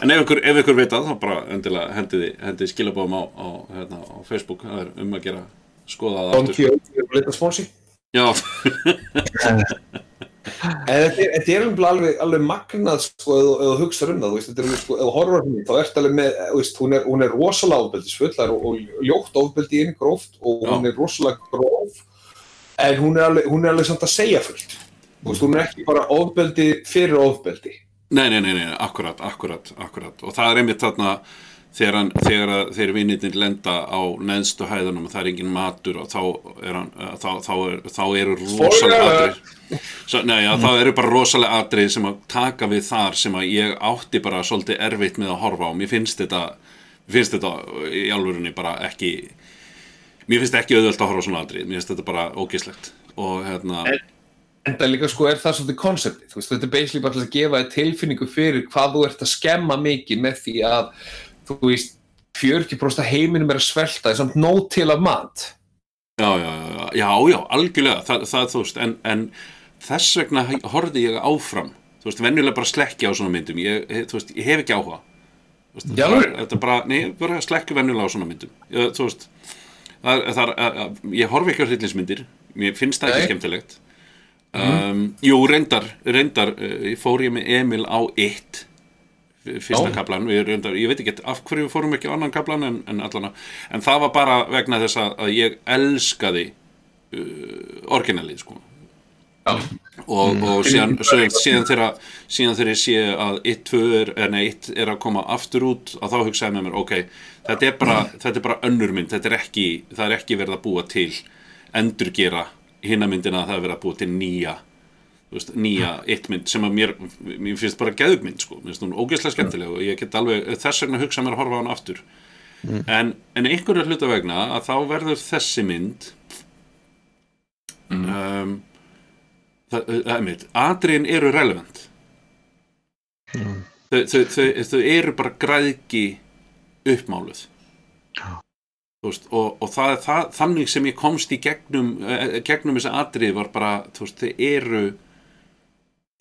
En ef ykkur, ef ykkur veit að þá bara endilega hendiði, hendiði skilabóðum á, á, hérna, á Facebook, það er um að gera skoða það Don aftur. Sko. Quixote er lita spónsi. Já, (laughs) (laughs) en þetta er, alveg, alveg, magnað sko, þú hugsa um það, þetta er alveg, sko, ef þú horfir á henni, þá ertu alveg með, veist, hún er, hún er rosalega ofbeldisfull, það er og, ljótt ofbeldi inn gróft og Já. hún er rosalega gróf, en hún er alveg, hún er alveg samt að segja fullt, þú veist, hún er ekki bara ofbeldi fyrir ofbeldi. Nei, nei, nei, nei, akkurat, akkurat, akkurat og það er einmitt þarna þegar, hann, þegar þeir vinnitin lenda á neðstu hæðunum og það er engin matur og þá, er hann, eh, þá, þá, er, þá eru rosalega atrið Svo, nei, já, þá eru bara rosalega atrið sem að taka við þar sem að ég átti bara svolítið erfitt með að horfa á. Mér finnst þetta, finnst þetta í alvörunni bara ekki mér finnst ekki auðvöld að horfa á svona atrið mér finnst þetta bara ógislegt og hérna En- En það líka sko er það svolítið konseptið, þetta er basically bara að gefa tilfinningu fyrir hvað þú ert að skemma mikið með því að, þú veist, 40% af heiminum er að svelta, er samt nóg til af mat. Já, já, já, já, algjörlega, það, það þú veist, en, en þess vegna horfði ég áfram, þú veist, venjulega bara slekkja á svona myndum. Ég, þú veist, ég hef ekki áhuga. Veist, Já, alveg? þetta er bara, nei, bara slekkja venjulega á svona myndum. Ég, þú veist það, er- það, er- að- að- ég horfi ekki á hryllinsmyndir mér finnst það ekki skemmtilegt. Um, jú, reyndar reyndar, uh, fór ég með Emil á eitt fyrsta kaplan, við reyndar, ég veit ekki af hverju við fórum ekki á annan kaplan en, en allana, en það var bara vegna þess að, að ég elskaði uh, orginalið sko. Já. og, og síðan, síðan, síðan, þegar, síðan þegar ég sé að 1-2 er, er, nei, 1 er að koma aftur út að þá hugsaði með mér, ok þetta er bara, þetta er bara önnur mynd þetta er ekki, það er ekki verið að búa til endurgera hinna myndina að það er verið að búa til nýja veist, nýja eitt mynd sem að mér, mér finnst bara geðugmynd sko, mér finnst hún ógeðslega skemmtileg og ég get alveg þess vegna hugsa mér að horfa á hann aftur. En, en einhverju hluta vegna að þá verður þessi mynd um, það, það er mitt atriðin eru relevant. Þau, þau, þau, þau eru bara græðki uppmáluð. Þú veist, og, og það það, þannig sem ég komst í gegnum, eh, gegnum þessa atrið var bara, þú veist, þau eru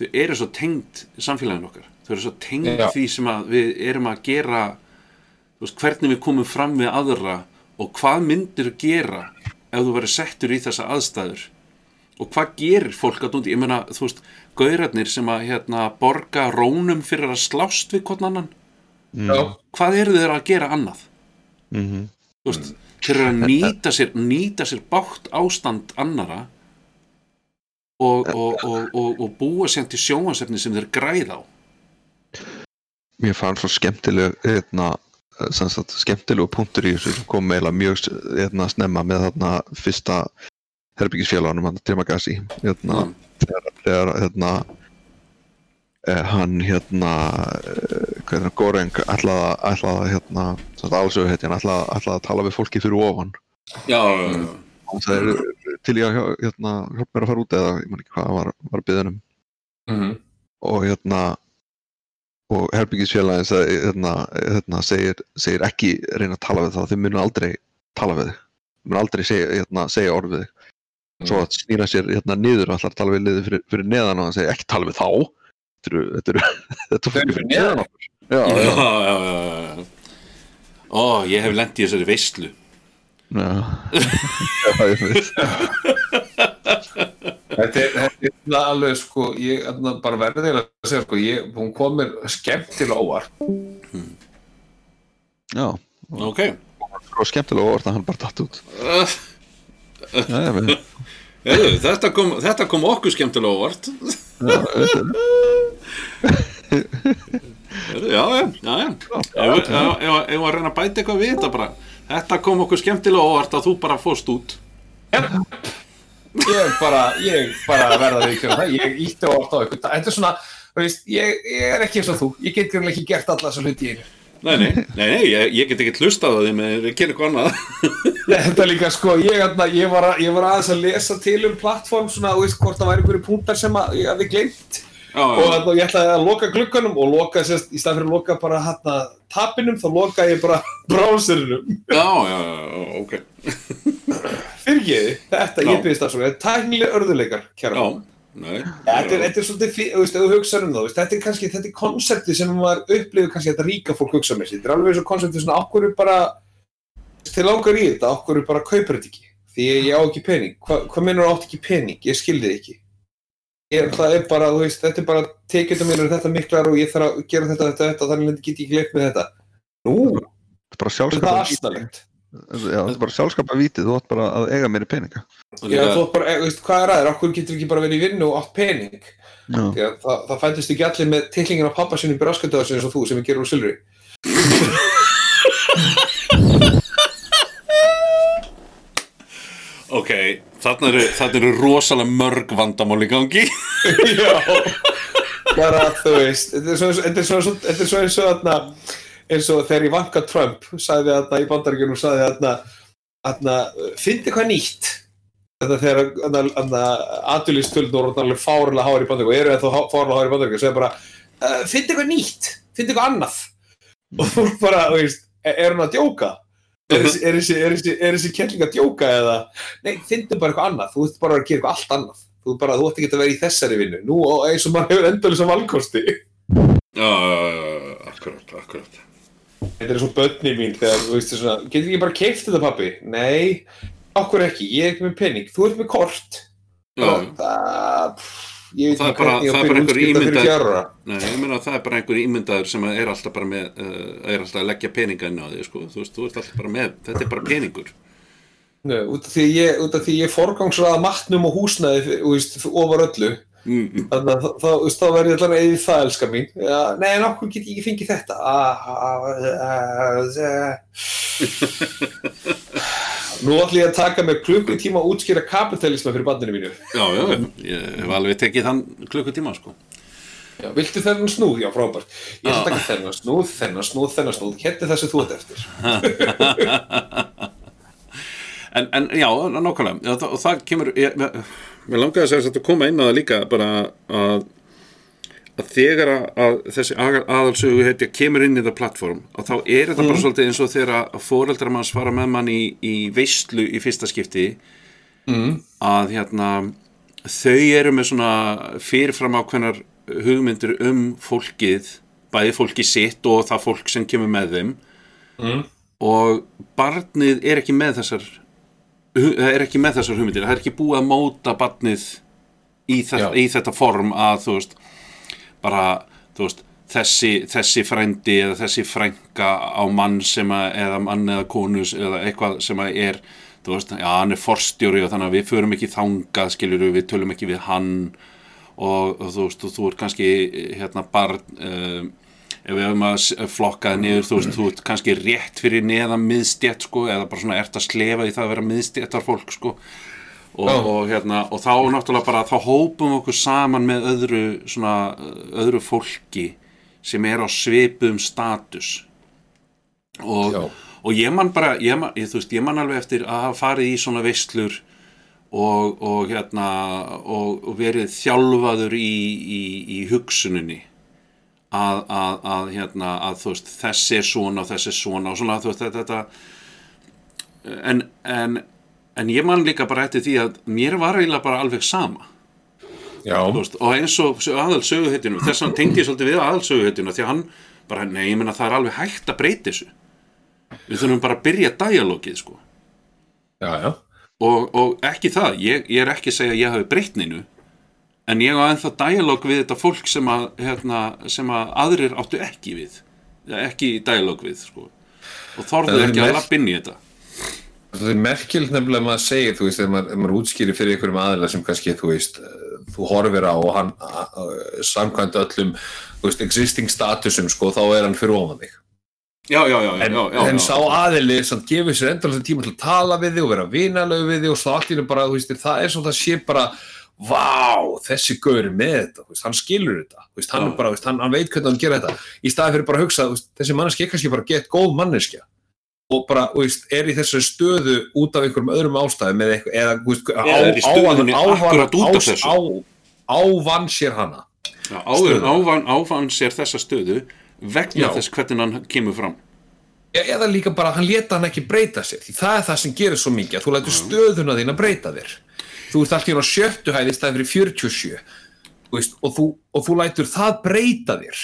þau eru svo tengd samfélaginu okkar, þau eru svo tengd Já. því sem að við erum að gera þú veist, hvernig við komum fram við aðra og hvað myndir gera ef þú verður settur í þessa aðstæður og hvað gerir fólk að núti, ég meina, þú veist, gaurarnir sem að hérna borga rónum fyrir að slást við hvern annan, Já. hvað eru þeir að gera annað? Mhm. þú veist, þeir eru að nýta sér nýta sér bátt ástand annara og, og, og, og, og búa sér til sjónvansefni sem þeir græð á. Mér fann svo skemmtileg hérna, sem sagt, skemmtilegu punktur í þessu. Kom meila mjög hérna, snemma með þarna fyrsta herbyggisfélagunum, hann Trimagasi hérna, þegar, hérna, eh, hann hérna eh, er það, Goreng ætlaði að- hérna, allsögu hetjan ætlaði, að tala við fólki fyrir ofan. Já, og það er til ég að hérna, hjálpa mér að fara út eða ég man ekki hvað var, var byðunum Mhm. og hérna og herbyggisfélagin hérna, hérna, segir, segir ekki reyna að tala við þá, þau munu aldrei tala við þau munu aldrei segja, hérna, segja orð við þig. Svo að snýra sér hérna niður og að tala við liðið fyrir, fyrir neðan og hann segir ekki tala við þá. Þetta eru þetta eru (laughs) þetta Þau eru fyrir neðan já, já, já, já, já, já, já. ó, ég hef lent í þessari veislu (laughs) já. ég veit. Þetta er, þetta er alveg sko, ég þarna bara verði eiginlega að segja sko, ég, hún kom mér skemmtilega óvart. já, ok. Og skemmtilega orð að hann bara datt út. Uh, (laughs) já, ég veit. Heyrðu, þetta, kom, þetta kom okkur skemmtilega óvart. Já, já, já, ef við- við að reyna að bæta eitthvað við þetta bara þetta kom okkur skemmtilega óvart að þú bara fóst út. Ég bara, ég bara verða því ekki það, ég ítti óvart á ykkur. Þetta er svona, veist, ég, ég er ekki eins og þú, ég get greinlega ekki gert alla þessa hluti í einu. Nei, nei, nei, nei ég, ég get ekki hlustað á því með að gera eitthvað annað. (laughs) Þetta líka sko, ég, þarna, ég, var að, ég var aðeins að lesa til um plattform svona, þú veist, hvort það væri einhverju punktar sem að ég hafði gleymt og já, þarna, ég ætlaði að loka glugganum og loka, sérst, í stað fyrir að loka bara hérna tapinum, þá loka ég bara (laughs) browserinum. já, já, já, ok Fyrirgeði, þetta, Já. ég byrðist það svona, þetta er tæknileg örðuleikar, kæra. Já, nei Þetta er, þetta er svolítið, þú veist, ef þú hugsaður um það, þetta er kannski, þetta er konseptið sem maður upplifir kannski að þetta ríka fólk hugsa með sér. Þetta er alveg eins og konseptið svona, okkur er bara, til langar í þetta, okkur er bara kaupur þetta ekki. Því ég, ég á ekki pening. Hva, hvað minnur átt ekki pening? Ég. Ég, það er bara, þú veist, þetta er bara, tekið mér þetta miklar og ég þarf að gera þetta, þetta, þetta, þannig get ég ekki leikt með þetta. Nú, þetta er bara þetta er sjálfskapa aðstæðlegt. já, þetta er bara sjálfskapa vítið, þú átt bara að eiga meiri peninga Og Já, þú átt bara, þú veist, hvað er aðeins? Okkur getur ekki bara verið í vinnu og átt pening? já, það, það fættist ekki allir með titlingin á pappa sinni braskötaðar eins og þú sem við gerum úr silfri. (laughs) Ok, þarna eru, þarna eru rosalega mörg vandamál í gangi (laughs) Já, bara þú veist, þetta er svo, þetta er svo, svo, þetta er svo eins og þarna, eins og þegar Ivanka Trump sagði þarna í bandaríkjunum, sagði þarna, þarna, fyndi hvað nýtt. Þetta þegar þarna, aðdulistöldur og alveg fárlega háir í bandaríkjunum, og eru þetta fárlega háir í bandaríkjunum, sagði bara, uh, fyndi hvað nýtt, fyndi eitthvað annað. (laughs) Og þú bara, þú veist, er, er hún að djóka? Er þessi, er þessi, er er kelling að djóka eða? Nei, fyndi bara eitthvað annað, þú veist bara að gera eitthvað allt annað. þú, ert bara, þú ætti ekki að vera í þessari vinnu. Nú eins og maður hefur endalisa valkosti. Já, akkurat, akkurat. Þetta er svo börni mín þegar, þú veist, svona, getur ekki bara keift þetta pappi? Nei, okkur ekki, ég er ekki með penning, þú ert með kort. Já, það, pff, ég Það er bara- það er bara einhver útskipta fyrir ímyndað- fjárra Nei, ég meina að það er bara einhver ímyndaður sem er alltaf bara með uh, er alltaf að leggja peninga inn á því sko. þú veist, þú ert alltaf bara með, þetta er bara peningur. Nei, út af því ég, út af því ég forgangsraða matnum og húsnæði þú veist, ofar öllu. Mm, þannig að þá, þú veist, þá verður ég allan að eða það elskar mín. Ja, nei, en okkur get ég ekki fengið þetta. Ah, ah, ah, ah. (laughs) nú ætlum ég að taka með klukkutíma að útskýra kapitalisma fyrir bandinu mínu. Já, já, ég hef alveg tekið þann klukkutíma sko. já, viltu þennan snúð? já, frábært. Ég ætla að taka þennan snúð, þennan snúð, þennan snúð. Hérna þessu þú ert eftir. (laughs) En, en já, nákvæmlega. Já, það, og það kemur ég, mér langaði að segja að koma inn á það líka bara að, að þegar að, þessi aðalsögu heitja kemur inn í það plattform og þá er þetta bara svolítið eins og þegar fóreldrar manns fara með mann í, í veislu í fyrsta skipti mm. að hérna þau eru með svona fyrirfram ákveðnar hugmyndir um fólkið bæði fólki sitt og það fólk sem kemur með þeim Mm. og barnið er ekki með þessar það er ekki með þessar hugmyndir það er ekki búið að móta barnið í, Já. í þetta form að þú veist bara þú veist þessi, þessi frændi eða þessi frænka á mann sem að, eða mann eða konus eða eitthvað sem að er þú veist, já hann er forstjóri og þannig að við förum ekki þangað skiljur við tölum ekki við hann og, og þú veist, og þú ert kannski hérna barn um, ef við höfum að s- flokka það niður þú veist, þú ert kannski rétt fyrir neðan miðstjætt sko, eða bara svona ert að slefa í það að vera miðstjættar fólk sko og, og hérna, og þá náttúrulega bara þá hópum okkur saman með öðru svona, öðru fólki sem er á svipuðum status. Og, og ég man bara ég man, ég, veist, ég man alveg eftir að hafa farið í svona veislur og, og hérna verið þjálfaður í, í, í hugsuninni. Að, að, að hérna að veist, þessi er svona og þessi er svona og svona veist þetta en, en en ég man líka bara eftir því að mér var eiginlega bara alveg sama. Veist, og eins og aðal söguhetinu þess að hann tengdi svolítið við aðal söguhetinu því að hann bara, nei, ég meina það er alveg hægt að breyta þessu. Við þurfum bara að byrja dialógið sko. Já, já. Og, og ekki það, ég, ég er ekki að segja að ég hafi breytt neinu en ég á ennþá dialóg við þetta fólk sem að, hérna, sem að aðrir áttu ekki við ekki dialóg við sko. og Það þorðu er ekki að merk- lappa inn í þetta Það er merkilegt nefnilega að maður segir, þú veist, ef maður, maður útskýrir fyrir einhverjum aðila sem kannski, þú veist, eh, þú horfir á og hann samkvæmt öllum, þú veist, existing statusum, sko, þá er hann fyrir ofan þig. já, já, já, En, já, já, en já. sá aðili sem gefur sér endalins tíma til að tala við þig og vera vinalög við þig og svo allt í hennu bara, þú veist, það er svona það sé bara, vá, þessi gaur er með þetta, veist, hann skilur þetta, veist, hann bara, veist, hann, hann veit hvernig hann gera þetta, í staði fyrir bara að hugsa, þessi manneskja er kannski bara gett góð manneskja og bara, veist, er í þessari stöðu út af einhverjum öðrum ástæðum eða eða, veist, á, Eða er í stöðunni á, á, akkúrat út af á, þessu. á, ávann sér hana. Já, ávan, ávan sér þessa stöðu vegna Já. þess hvernig hann kemur fram E- eða líka bara hann leta hann ekki breyta sér því það er það sem gerir svo mikið að þú lætur stöðuna þín að breyta þér þú ert alltaf á sjöttu hæði í staði fyrir 47 þú veist, og, þú, og þú lætur það breyta þér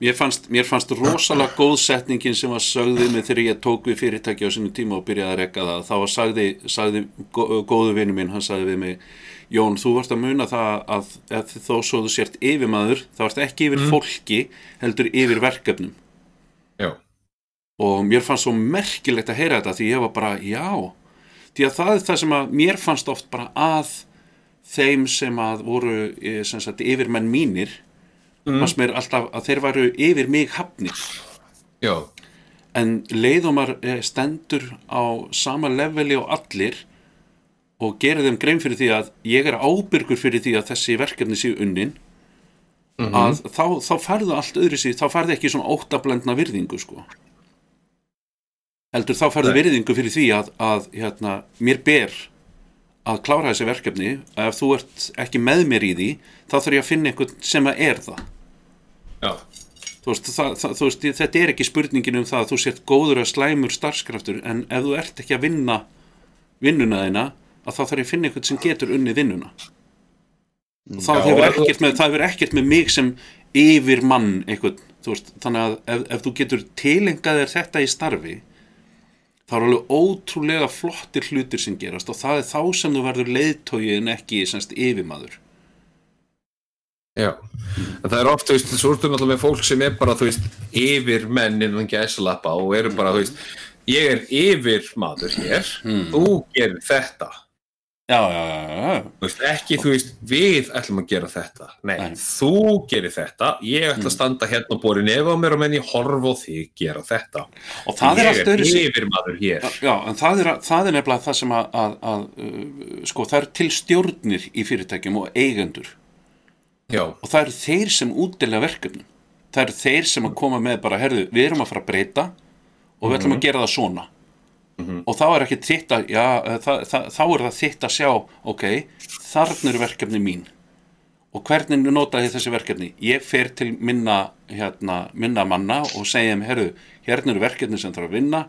Mér fannst, mér fannst rosalega (clears throat) góð setningin sem var sögðið mig þegar ég tók við fyrirtæki á sinu tíma og byrjaði að rekka það. Þá var sagði, sagði gó- góðu vinnu minn, hann sagði við mig Jón, þú varst að muna það að, að þó svo þú sért yfirmaður þá varst ekki yfir fólki heldur yfir verkefnum. Já, og mér fannst svo merkilegt að heyra þetta því ég var bara, já. Því að það er það sem að mér fannst oft bara að þeim sem að voru eh, sem sagt, yfirmenn mínir fannst mér alltaf að þeir varu yfir mig hafnir. Já, en leiðumar stendur á sama leveli og allir og gerir þeim grein fyrir því að ég er ábyrgur fyrir því að þessi verkefni séu unnin að þá, þá færðu allt öðru síð, þá færðu ekki svona óttablendna virðingu sko. Heldur þá færðu virðingu fyrir því að, að hérna, mér ber að klára þessi verkefni. Að ef þú ert ekki með mér í því þá þarf ég að finna einhvern sem að er það veist, það, það, veist, þetta er ekki spurningin um það að þú sért góður að slæmur starfskraftur en ef þú ert ekki að vinna vinnuna þína að þá þarf ég að finna einhvern sem getur unnið vinnuna. Og Mm. það hefur ekkert með, það hefur ekkert með mig sem yfir mann einhvern, veist, þannig að ef, ef þú getur tilengað þér þetta í starfi þá er alveg ótrúlega flottir hlutir sem gerast og það er þá sem þú verður leiðtógi en ekki semst yfirmaður Já, en það er oft, þú veist, svo ertu náttúrulega með fólk sem er bara, þú veist, yfir menn innan gæsalappa og eru bara, þú veist, ég er yfir maður hér, þú gerir þetta, já, já, já, já, þú veist, ekki, þú veist, við ætlum að gera þetta, nei, Nei. þú gerir þetta, ég ætla að standa hérna og bóri nefa á mér og menn ég horfa á þig gera þetta, og það er ég allt öðru yfir maður hér, Já, en það er, það er nefnilega það sem að, að, að uh, sko, það er til stjórnir í fyrirtækjum og eigendur já, og það eru þeir sem útdelega verkefnum. Það eru þeir sem að koma með bara herðu, við erum að fara að breyta og við ætlum að gera það svona. Og þá er ekki þitt að já, eh, það, það, þá er það þitt að sjá ok, þarna eru verkefni mín. Og hvernig nota ég þessi verkefni? Ég fer til minna hérna, minna manna og segja þeim herðu, hérna eru verkefni sem þarf að vinna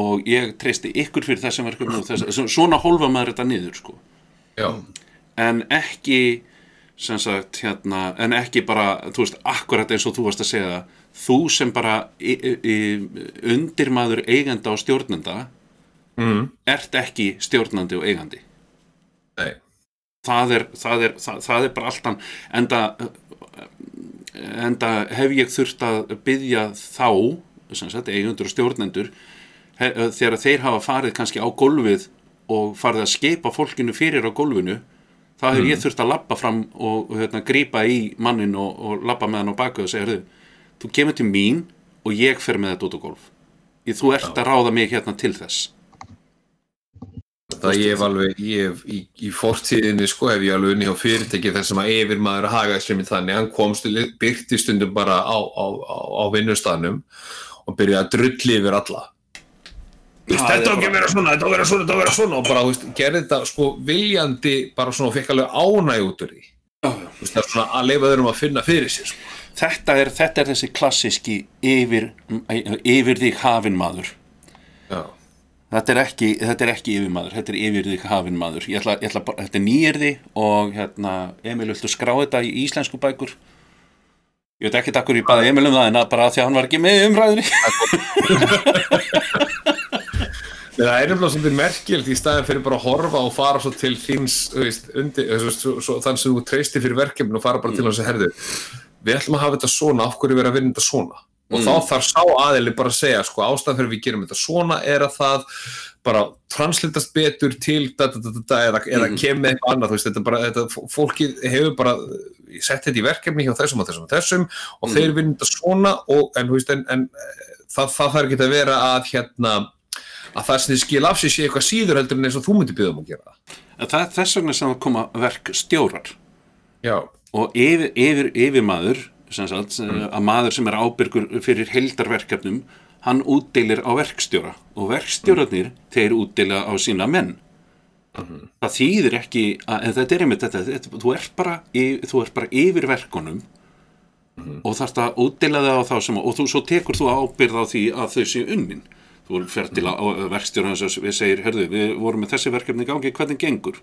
og ég treysti ykkur fyrir þessum verkefni og þess, svona hólfa maður þetta niður sko. En ekki sem sagt hérna en ekki bara, þú veist, akkurat eins og þú varst að segja þú sem bara undirmaður eigenda og stjórnenda mm, ert ekki stjórnandi og eigandi. Nei, það er, það er, það, það er bara allt hann enda enda hef ég þurft að byggja þá sem sagt, eigendur og stjórnendur he, þegar þeir hafa farið kannski á gólfið og farið að skipa fólkinu fyrir á gólfinu þá hef ég þurft að labba fram og, hérna, grípa í mannin og, og labba með hann á baku og segja, "Heyrðu, þú kemur til mín og ég fer með þetta út á gólf. Ég- þú ert að ráða mig hérna til þess. Það ég hef alveg, ég hef í, í fortíðinni sko hef ég alveg unni hjá fyrirtæki þar sem að yfir maður að haga sér með þannig. Hann komst byrti stundum bara á, á, á, á vinnustafnum og byrjaði að drulli yfir alla Þú veist, Það er þetta á ekki að vera svona, þetta á að vera svona, þetta á að vera svona. Og bara, þú veist, gerði þetta sko viljandi bara svona og fekk alveg ánæg út úr því. Þú veist, það er svona að leifa þeir um að finna fyrir sér sko. þetta er, þetta er þessi klassíski yfir, yfir þig hafin maður. Já, þetta er ekki, þetta er ekki yfir maður þetta er yfir þig hafin maður. Ég ætla, ég ætla, þetta er nýjirði og hérna, Emil, viltu skrá þetta í íslensku bækur? Ég veit ekki takkur ég baði Emil um það en að bara því að hann var ekki með umræðinni (laughs) það er nefnilega svolítið merkilt í staðin fyrir bara að horfa og fara svo til þíns, þú veist, undir, svo, svo, svo, þann sem þú treystir fyrir verkefni og fara bara til hans að herðu, við ætlum að hafa þetta svona, af hverju við erum að vinna þetta svona? Og þá þarf sá aðili bara að segja, sko, ástæðan fyrir við gerum þetta svona er að það bara translitast betur til da, da, da, eða, eða kemur með eitthvað annað, veist, þetta bara, þetta, fólkið hefur bara sett þetta í verkefni hjá þessum og þessum og þessum og þeir vinna þetta svona og, en, veist, en, en það, það þarf ekki að vera að hérna að það sem þið skil af sig sé eitthvað síður heldur en eins og þú myndir byggja um að gera það. Það er þess vegna sem það koma verk stjórar. Já. og yfir, yfir, yfir maður sagt, að maður sem er ábyrgur fyrir heildarverkefnum hann útdeilir á verkstjóra. Og verkstjórarnir þeir útdeila á sína menn. Það þýðir ekki að, en þetta er einmitt þetta, þetta þú ert bara, bara yfir verkunum og þarft að útdeila það á þá sem og þú, svo tekur þú ábyrð á því að þau séu unnin þú fer til að verkstjóra hans við segir, herðu, við vorum með þessi verkefni í gangi, hvernig gengur?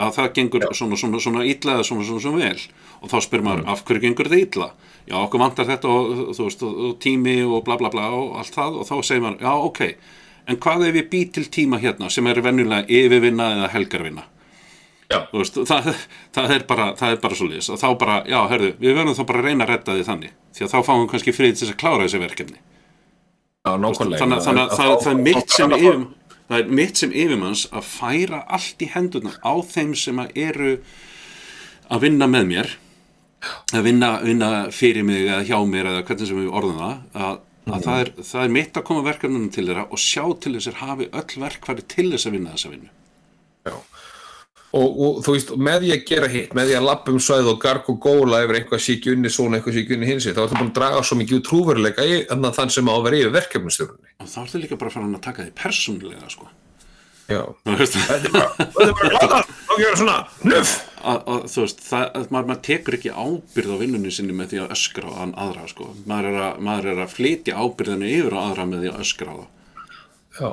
Að það gengur svona, svona, svona illa eða svona, svona, svona vel. Og þá spyr maður, af hverju gengur það illa? Já, okkur vantar þetta og, veist, og, og tími og bla bla bla og allt það. Og þá segir maður, já, ok en hvað ef ég bý til tíma hérna sem er venjulega yfirvinna eða helgarvinna? Já. Þú veist, það, það er bara það er bara svo liðs og þá bara, já, herðu, við verðum þá bara að reyna að redda því þannig. Því að þá fáum við kannski frið til þess að klára þessi verkefni Já, nákvæmlega. þannig, þannig að það, það er mitt sem yfir það er mitt sem yfirmanns að færa allt í hendurna á þeim sem að eru að vinna með mér að vinna, vinna fyrir mig eða hjá mér eða hvernig sem við orðum það að, að það, er, það er mitt að koma verkefnunum til þeirra og sjá til þess að hafi öll verkfæri til þess að vinna þessa vinnu. Og, og þú veist, með því að gera hitt, með því að lappa um svæð og garg og góla yfir einhvað sé ekki unni svona, eitthvað ekki unni hinsi, þá ertu búin að draga svo mikið trúveruleika í þann sem á að vera yfir verkefnistjórunni. og þá ertu líka bara fara að taka því persónulega sko. Já. Þetta er bara, þetta er bara glada, þá gera svona, að, þú veist, það, að maður, maður tekur ekki ábyrð á vinnunni sinni með því að öskra á hann aðra sko. maður, er að, maður er að flytja ábyrðinu yfir á aðra með því að öskra á það Já.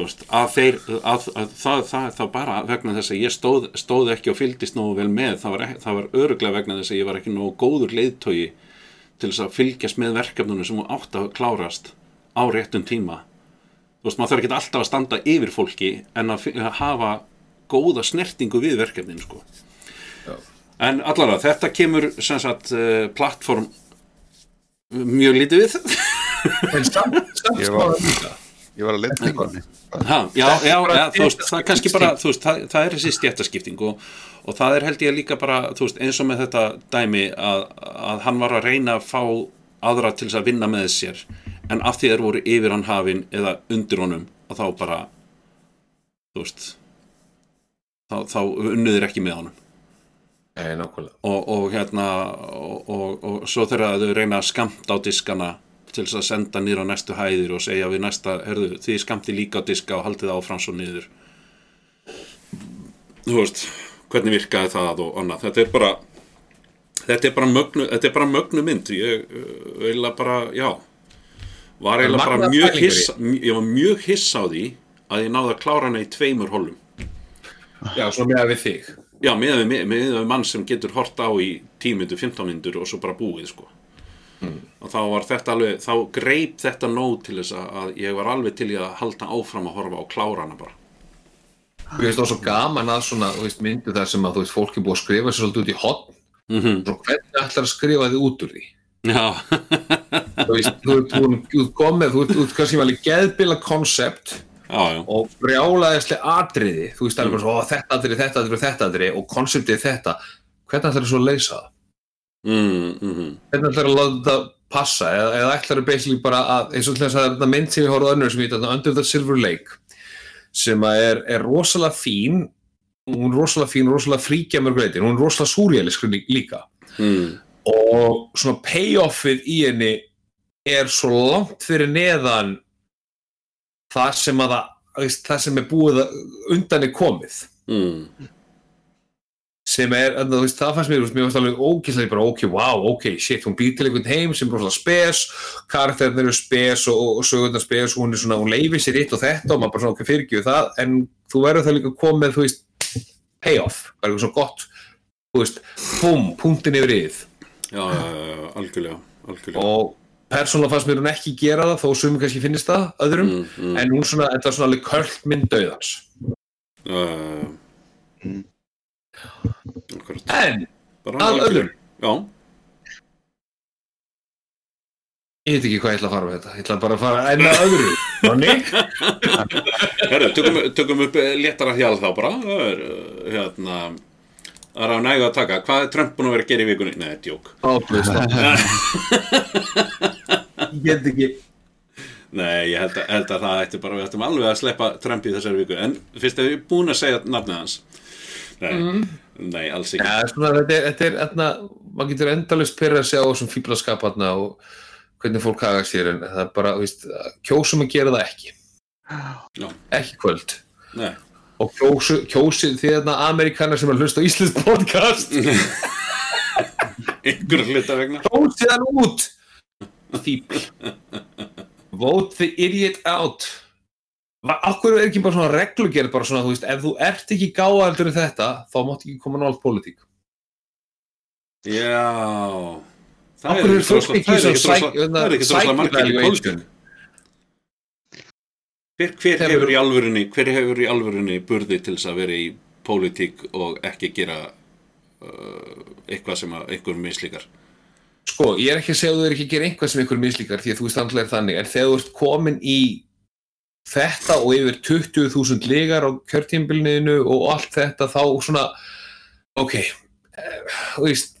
Veist, að þeir að, að, það, það, það bara vegna þess að ég stóð, stóð ekki og fylgdist nógu vel með það var, það var öruglega vegna þess að ég var ekki nógu góður leiðtogi til þess að fylgjast með verkefnunum sem átt að klárast á réttum tíma þú veist, maður þarf ekki alltaf að standa yfir fólki en að, að hafa góða snertingu við verkefnin sko. en allara, þetta kemur sem sagt uh, plattform mjög lítið við En samt, samt Ég sko var- líka. Ég var að leta ykkur Ha, já, já, já, þú veist, það er kannski bara, veist, það, það er þessi stjættaskipting og, og það er held ég líka bara, þú veist, eins og með þetta dæmi að, að hann var að reyna að fá aðra til þess að vinna með sér en af því þeir voru yfir hann hafin eða undir honum og þá bara, þú veist, þá, þá unnuðir ekki með honum. Nei, og, og hérna og, og, og svo þegar þau reyna að skamta á diskana til þess að senda nýra á næstu hæðir og segja við næsta, herðu, þið skamti líka á diska og haldið áfram svo niður. Þú veist hvernig virkaði það og annað. Þetta er bara þetta er bara mögnu, þetta er bara mögnu mynd. Ég uh, eiginlega bara, já. Var eiginlega bara mjög hissa ég var mjög hissa á því að ég náði að klára hana í tveimur holum Já, svona með að við þig. Já, með við, með við mann sem getur hort á í 10 myndur, 15 myndur og svo bara búið sko. Og þá var þetta alveg þá greip þetta nóg til þess að- að ég var alveg til í að halda áfram að horfa á klárana bara Þú veist, það var svo gaman að svona, þú veist, myndu þar sem að, þú veist, fólk er búið að skrifa sér svolítið út í hotn. mm Svo hvernig ætlar að skrifa þið út úr því? Já, (laughs) Þú veist, þú ert, þú ert komið, þú ert, ert kannski alveg geðbila konsept og brjálaðislega atriði. Þú veist, það er bara svo, þetta atriði, þetta atriði, þetta atriði og konseptið þetta. Hvernig ætlar þið svo að leysa það? Mm, mm, Hvernig ætlar að láta þetta passa? Eða, eða ætlar þið basically bara að, eins og til þess að þetta mynd sem ég horfði önnur sem ég þetta Under the Silver Lake sem er, er rosalega fín hún er rosalega fín, rosalega fríkja mörg veitir, hún er rosalega súrjælisk líka. Mm, og svona payoffið í henni er svo langt fyrir neðan það sem að það, það sem er búið að, undan er komið. Mm, sem er, þú veist, það fannst mér, mér fannst alveg ókýrslega bara, ok, wow, ok, shit, hún býr til einhvern heim sem er rosalega spes, karakterinir eru spes og, og, sögurnar spes hún er svona, hún leifir sér eitt og þetta og maður bara svona, ok, fyrirgjöf það, en þú verður það líka komið, þú veist, payoff, bara eitthvað svona gott, þú veist, búm, punktin yfir yfir já, já, já, já, algjörlega algjörlega. Og persónulega fannst mér hún ekki gera það þó sumum kannski finnist það öðrum mm, mm, en hún svona, þetta var svona alveg en, að Já, ég veit ekki hvað ég ætla að fara með þetta. Ég ætla bara að fara en að öðrum Nonni? (laughs) Herru, tökum, tökum upp eh, léttara hjál þá bara. Það er, uh, hérna Það er á nægu að taka. Hvað er Trump búin að vera að gera í vikunni? Nei, djók. (laughs) Ég get ekki. Nei, ég held að, held að það ætti bara Við ættum alveg að sleppa Trump í þessari viku. En fyrst ef við búin að segja nafnið hans Nei, nei alls ekki. Ja, svona, þetta er, þetta er etna, maður getur endalust pyrra að sjá þessum fíblaskap þarna og hvernig fólk haga sér en það er bara, veist, kjósum að gera það ekki. Já. ekki kvöld. Nei, og kjósu, kjósi því þarna Amerikanar sem er að hlusta á Íslands podcast. (laughs) Einhver hluta vegna. Kjósið hann út. Fíbl Vote the idiot out Akkur er ekki bara svona reglugerð bara svona, þú veist, ef þú ert ekki gáðaldur en þetta, þá mátt ekki koma nált pólitík. Já. Það er ekki ekki það er ekki psych margir í pólitík. Hver, hver hefur í alvörunni hver hefur í alvörunni burði til þess að vera í pólitík og ekki gera uh, eitthvað sem að einhver mislíkar? Sko, ég er ekki að segja að þú er ekki að gera einhvað sem einhver mislíkar því að þú veist andlega er þannig, en þegar þú ert komin í þetta og yfir 20.000 ligar á kjörtímbilniðinu og allt þetta þá svona ok, þú veist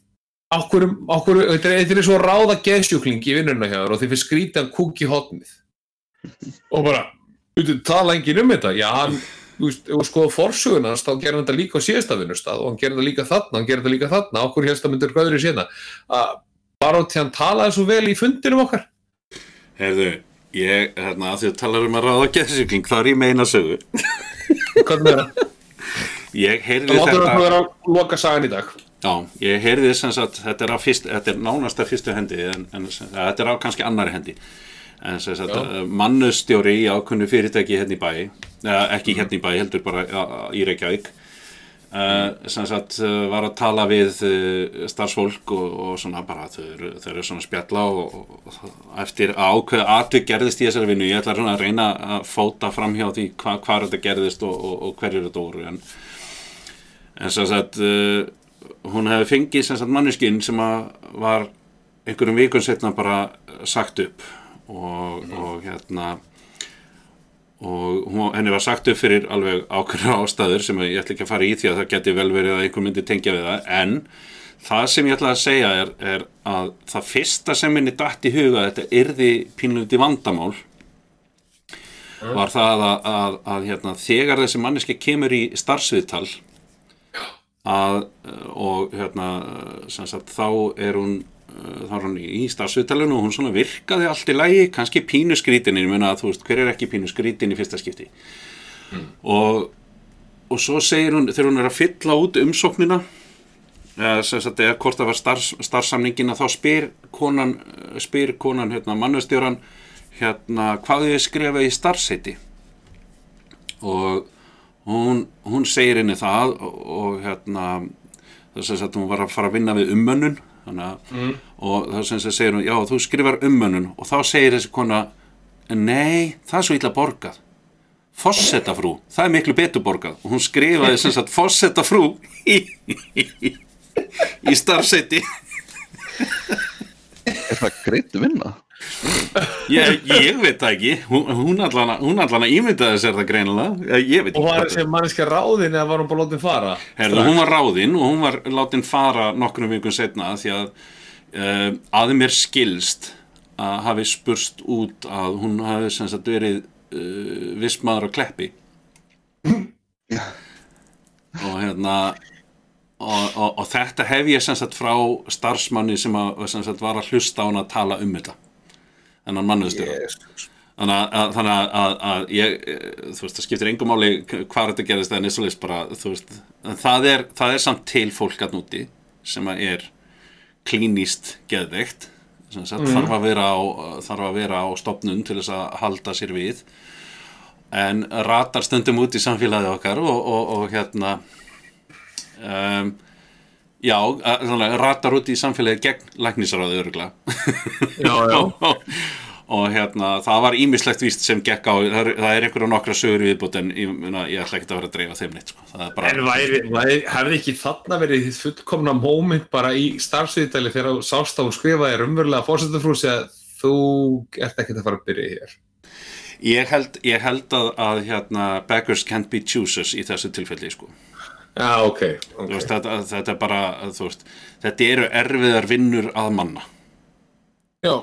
okkur, okkur, þetta er, svo ráða geðsjúkling í vinnuna hjá þér og þið fyrir skrítan kúk í hotnið og bara, tala enginn um þetta? Já, hann, þú veist, þú skoða forsögun hans, þá gerir hann þetta líka á síðasta vinnustad og hann gerir þetta líka þarna, hann gerir þetta líka þarna. Okkur hérst að myndir gauðri síðan? Bara til hann talaði svo vel í fundinum okkar. Heyrðu, ég, hérna, að því að talar um að ráða geðsíkling, þá er ég meina sögu Hvernig er það? Ég heyrði Það láttur þetta að vera að loka sagan í dag Já, ég heyrði sem sagt, þetta er, á fyrst, þetta er nánast að fyrstu hendi en, en þetta er á kannski annari hendi en sem sagt, Já. mannustjóri í ákunnu fyrirtæki hérna í bæ eða ekki hérna í bæ, heldur bara uh, í Reykjavík uh, sem sagt uh, var að tala við uh, starfsfólk og, og svona bara þau eru, þau eru svona spjalla og, og, og eftir að ákveða atvik gerðist í þessari vinnu, ég ætla svona að reyna að fóta fram hjá því hva, hvað þetta gerðist og, hverjur þetta voru en, en sem sagt hún hefði fengið sem sagt manneskinn sem að var einhverjum vikun setna bara sagt upp og, og hérna og hún, henni var sagt upp fyrir alveg ákveðna ástæður sem ég ætla ekki að fara í því að það geti vel verið að einhver myndi tengja við það. En það sem ég ætla að segja er, er að það fyrsta sem minni dætt í huga að þetta yrði pínlundi vandamál var það að, að, að hérna, þegar þessi manneski kemur í starfsviðtal að og hérna sagt, þá er hún þá er hún í starfsviðtalinu og hún svona virkaði allt í lagi, kannski pínu skrítin ég meina að þú veist, hver er ekki pínu skrítin í fyrsta skipti? Og, og svo segir hún þegar hún er að fylla út umsóknina eða sem sagt, eða hvort það var starfs, starfsamningina þá spyr konan spyr konan, hérna, mannustjóran hérna, hvað þið skrifa í starfseiti og hún, hún segir henni það og, og hérna þess að hún var að fara að vinna við að mm. og þá sem þess að segir hún já þú skrifar ummönnun og þá segir þessi kona nei það er svo illa borgað fossetafrú, það er miklu betur borgað og hún skrifaði sem sagt fossetafrú í, í, í, í starfseiti Er það greitt vinna? Ég, ég veit það ekki. Hún, hún allan að- ímyndaði sér það greinilega. Ég veit Og ekki var hvað þessi manneska ráðin eða var hún bara látið fara? Herðu, hún var ráðinn og hún var látin fara nokkrum vikum setna því að uh, að mér skilst að hafi spurst út að hún hafi sem sagt verið uh, viss maður á kleppi. Og hérna og, og, og þetta hef ég sem sagt frá starfsmanni sem, að, sem sagt var að hlusta á hún að tala um þetta þennan mannuðstjóra Yes. þannig að, að, þannig að, að, að ég, eh, þú veist, það skiptir engum máli hvað þetta gerðist eða nesulegst bara, þú veist, en það er, það er samt til fólk að núti sem að er klínist geðveikt, sem sagt, þarf, að vera á, þarf að vera á stopnun til þess að halda sér við, en ratar stundum út í samfélagið okkar og, og, og hérna, um, já, svona, ratar út í samfélagið gegn læknisraðu öruglega. Já, já. (laughs) og, og hérna, það var ímislegt víst sem gekk á, það er, það er einhverja nokkra sögur viðbútt en ég, ég ætla ekki að vera að dreifa þeim neitt sko. það er bara, En væri, væri, hefði ekki þarna verið þitt fullkomna moment bara í starfsviðtali þegar þú sást að hún skrifaði raunverulega fórsetafrúsi að þú ert ekkert að fara að byrja hér. ég held, ég held að, að hérna, beggars can't be choosers í þessu tilfelli sko. Já, ok. Þú okay. veist, þetta, þetta er bara veist, þetta eru erfiðar vinnur að manna Já,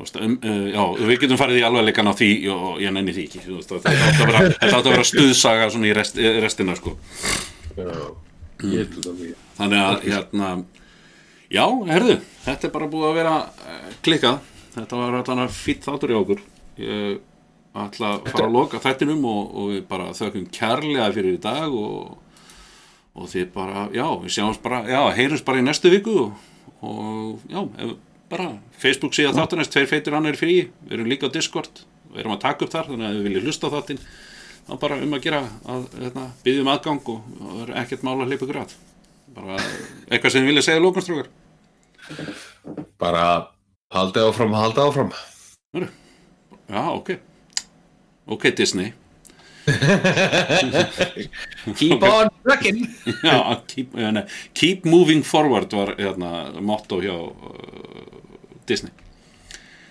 veist, um, uh, já, við getum farið í alvegleikan á því og ég nenni því ekki þetta átt að vera, að vera stuðsaga svona í rest, í restina sko. já. Ég held þetta mjög. þannig að hérna já, herðu, þetta er bara búið að vera uh, klikkað, þetta var þarna fýtt þáttur í okkur ég ætla að fara að loka þættinum og, og við bara þökkum kærlega fyrir í dag og, og þið bara, já, við sjáumst bara já, heyrums bara í næstu viku og, og já, ef, bara Facebook síða þáttunast, tveir feitur annar frí við erum líka á Discord, við erum að taka upp þar þannig að við viljum hlusta á þáttinn þá bara um að gera að hérna, byggjum aðgang og, það er ekkert mál að hleypa að. Bara eitthvað sem þið vilja segja lókunstrúkar Bara haldið áfram, haldið áfram. já, ok. Ok Disney (laughs) Keep on trucking. (laughs) já, keep, ja, nei, keep moving forward var hérna, motto hjá uh, Disney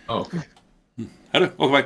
Ok. herru, ok, bye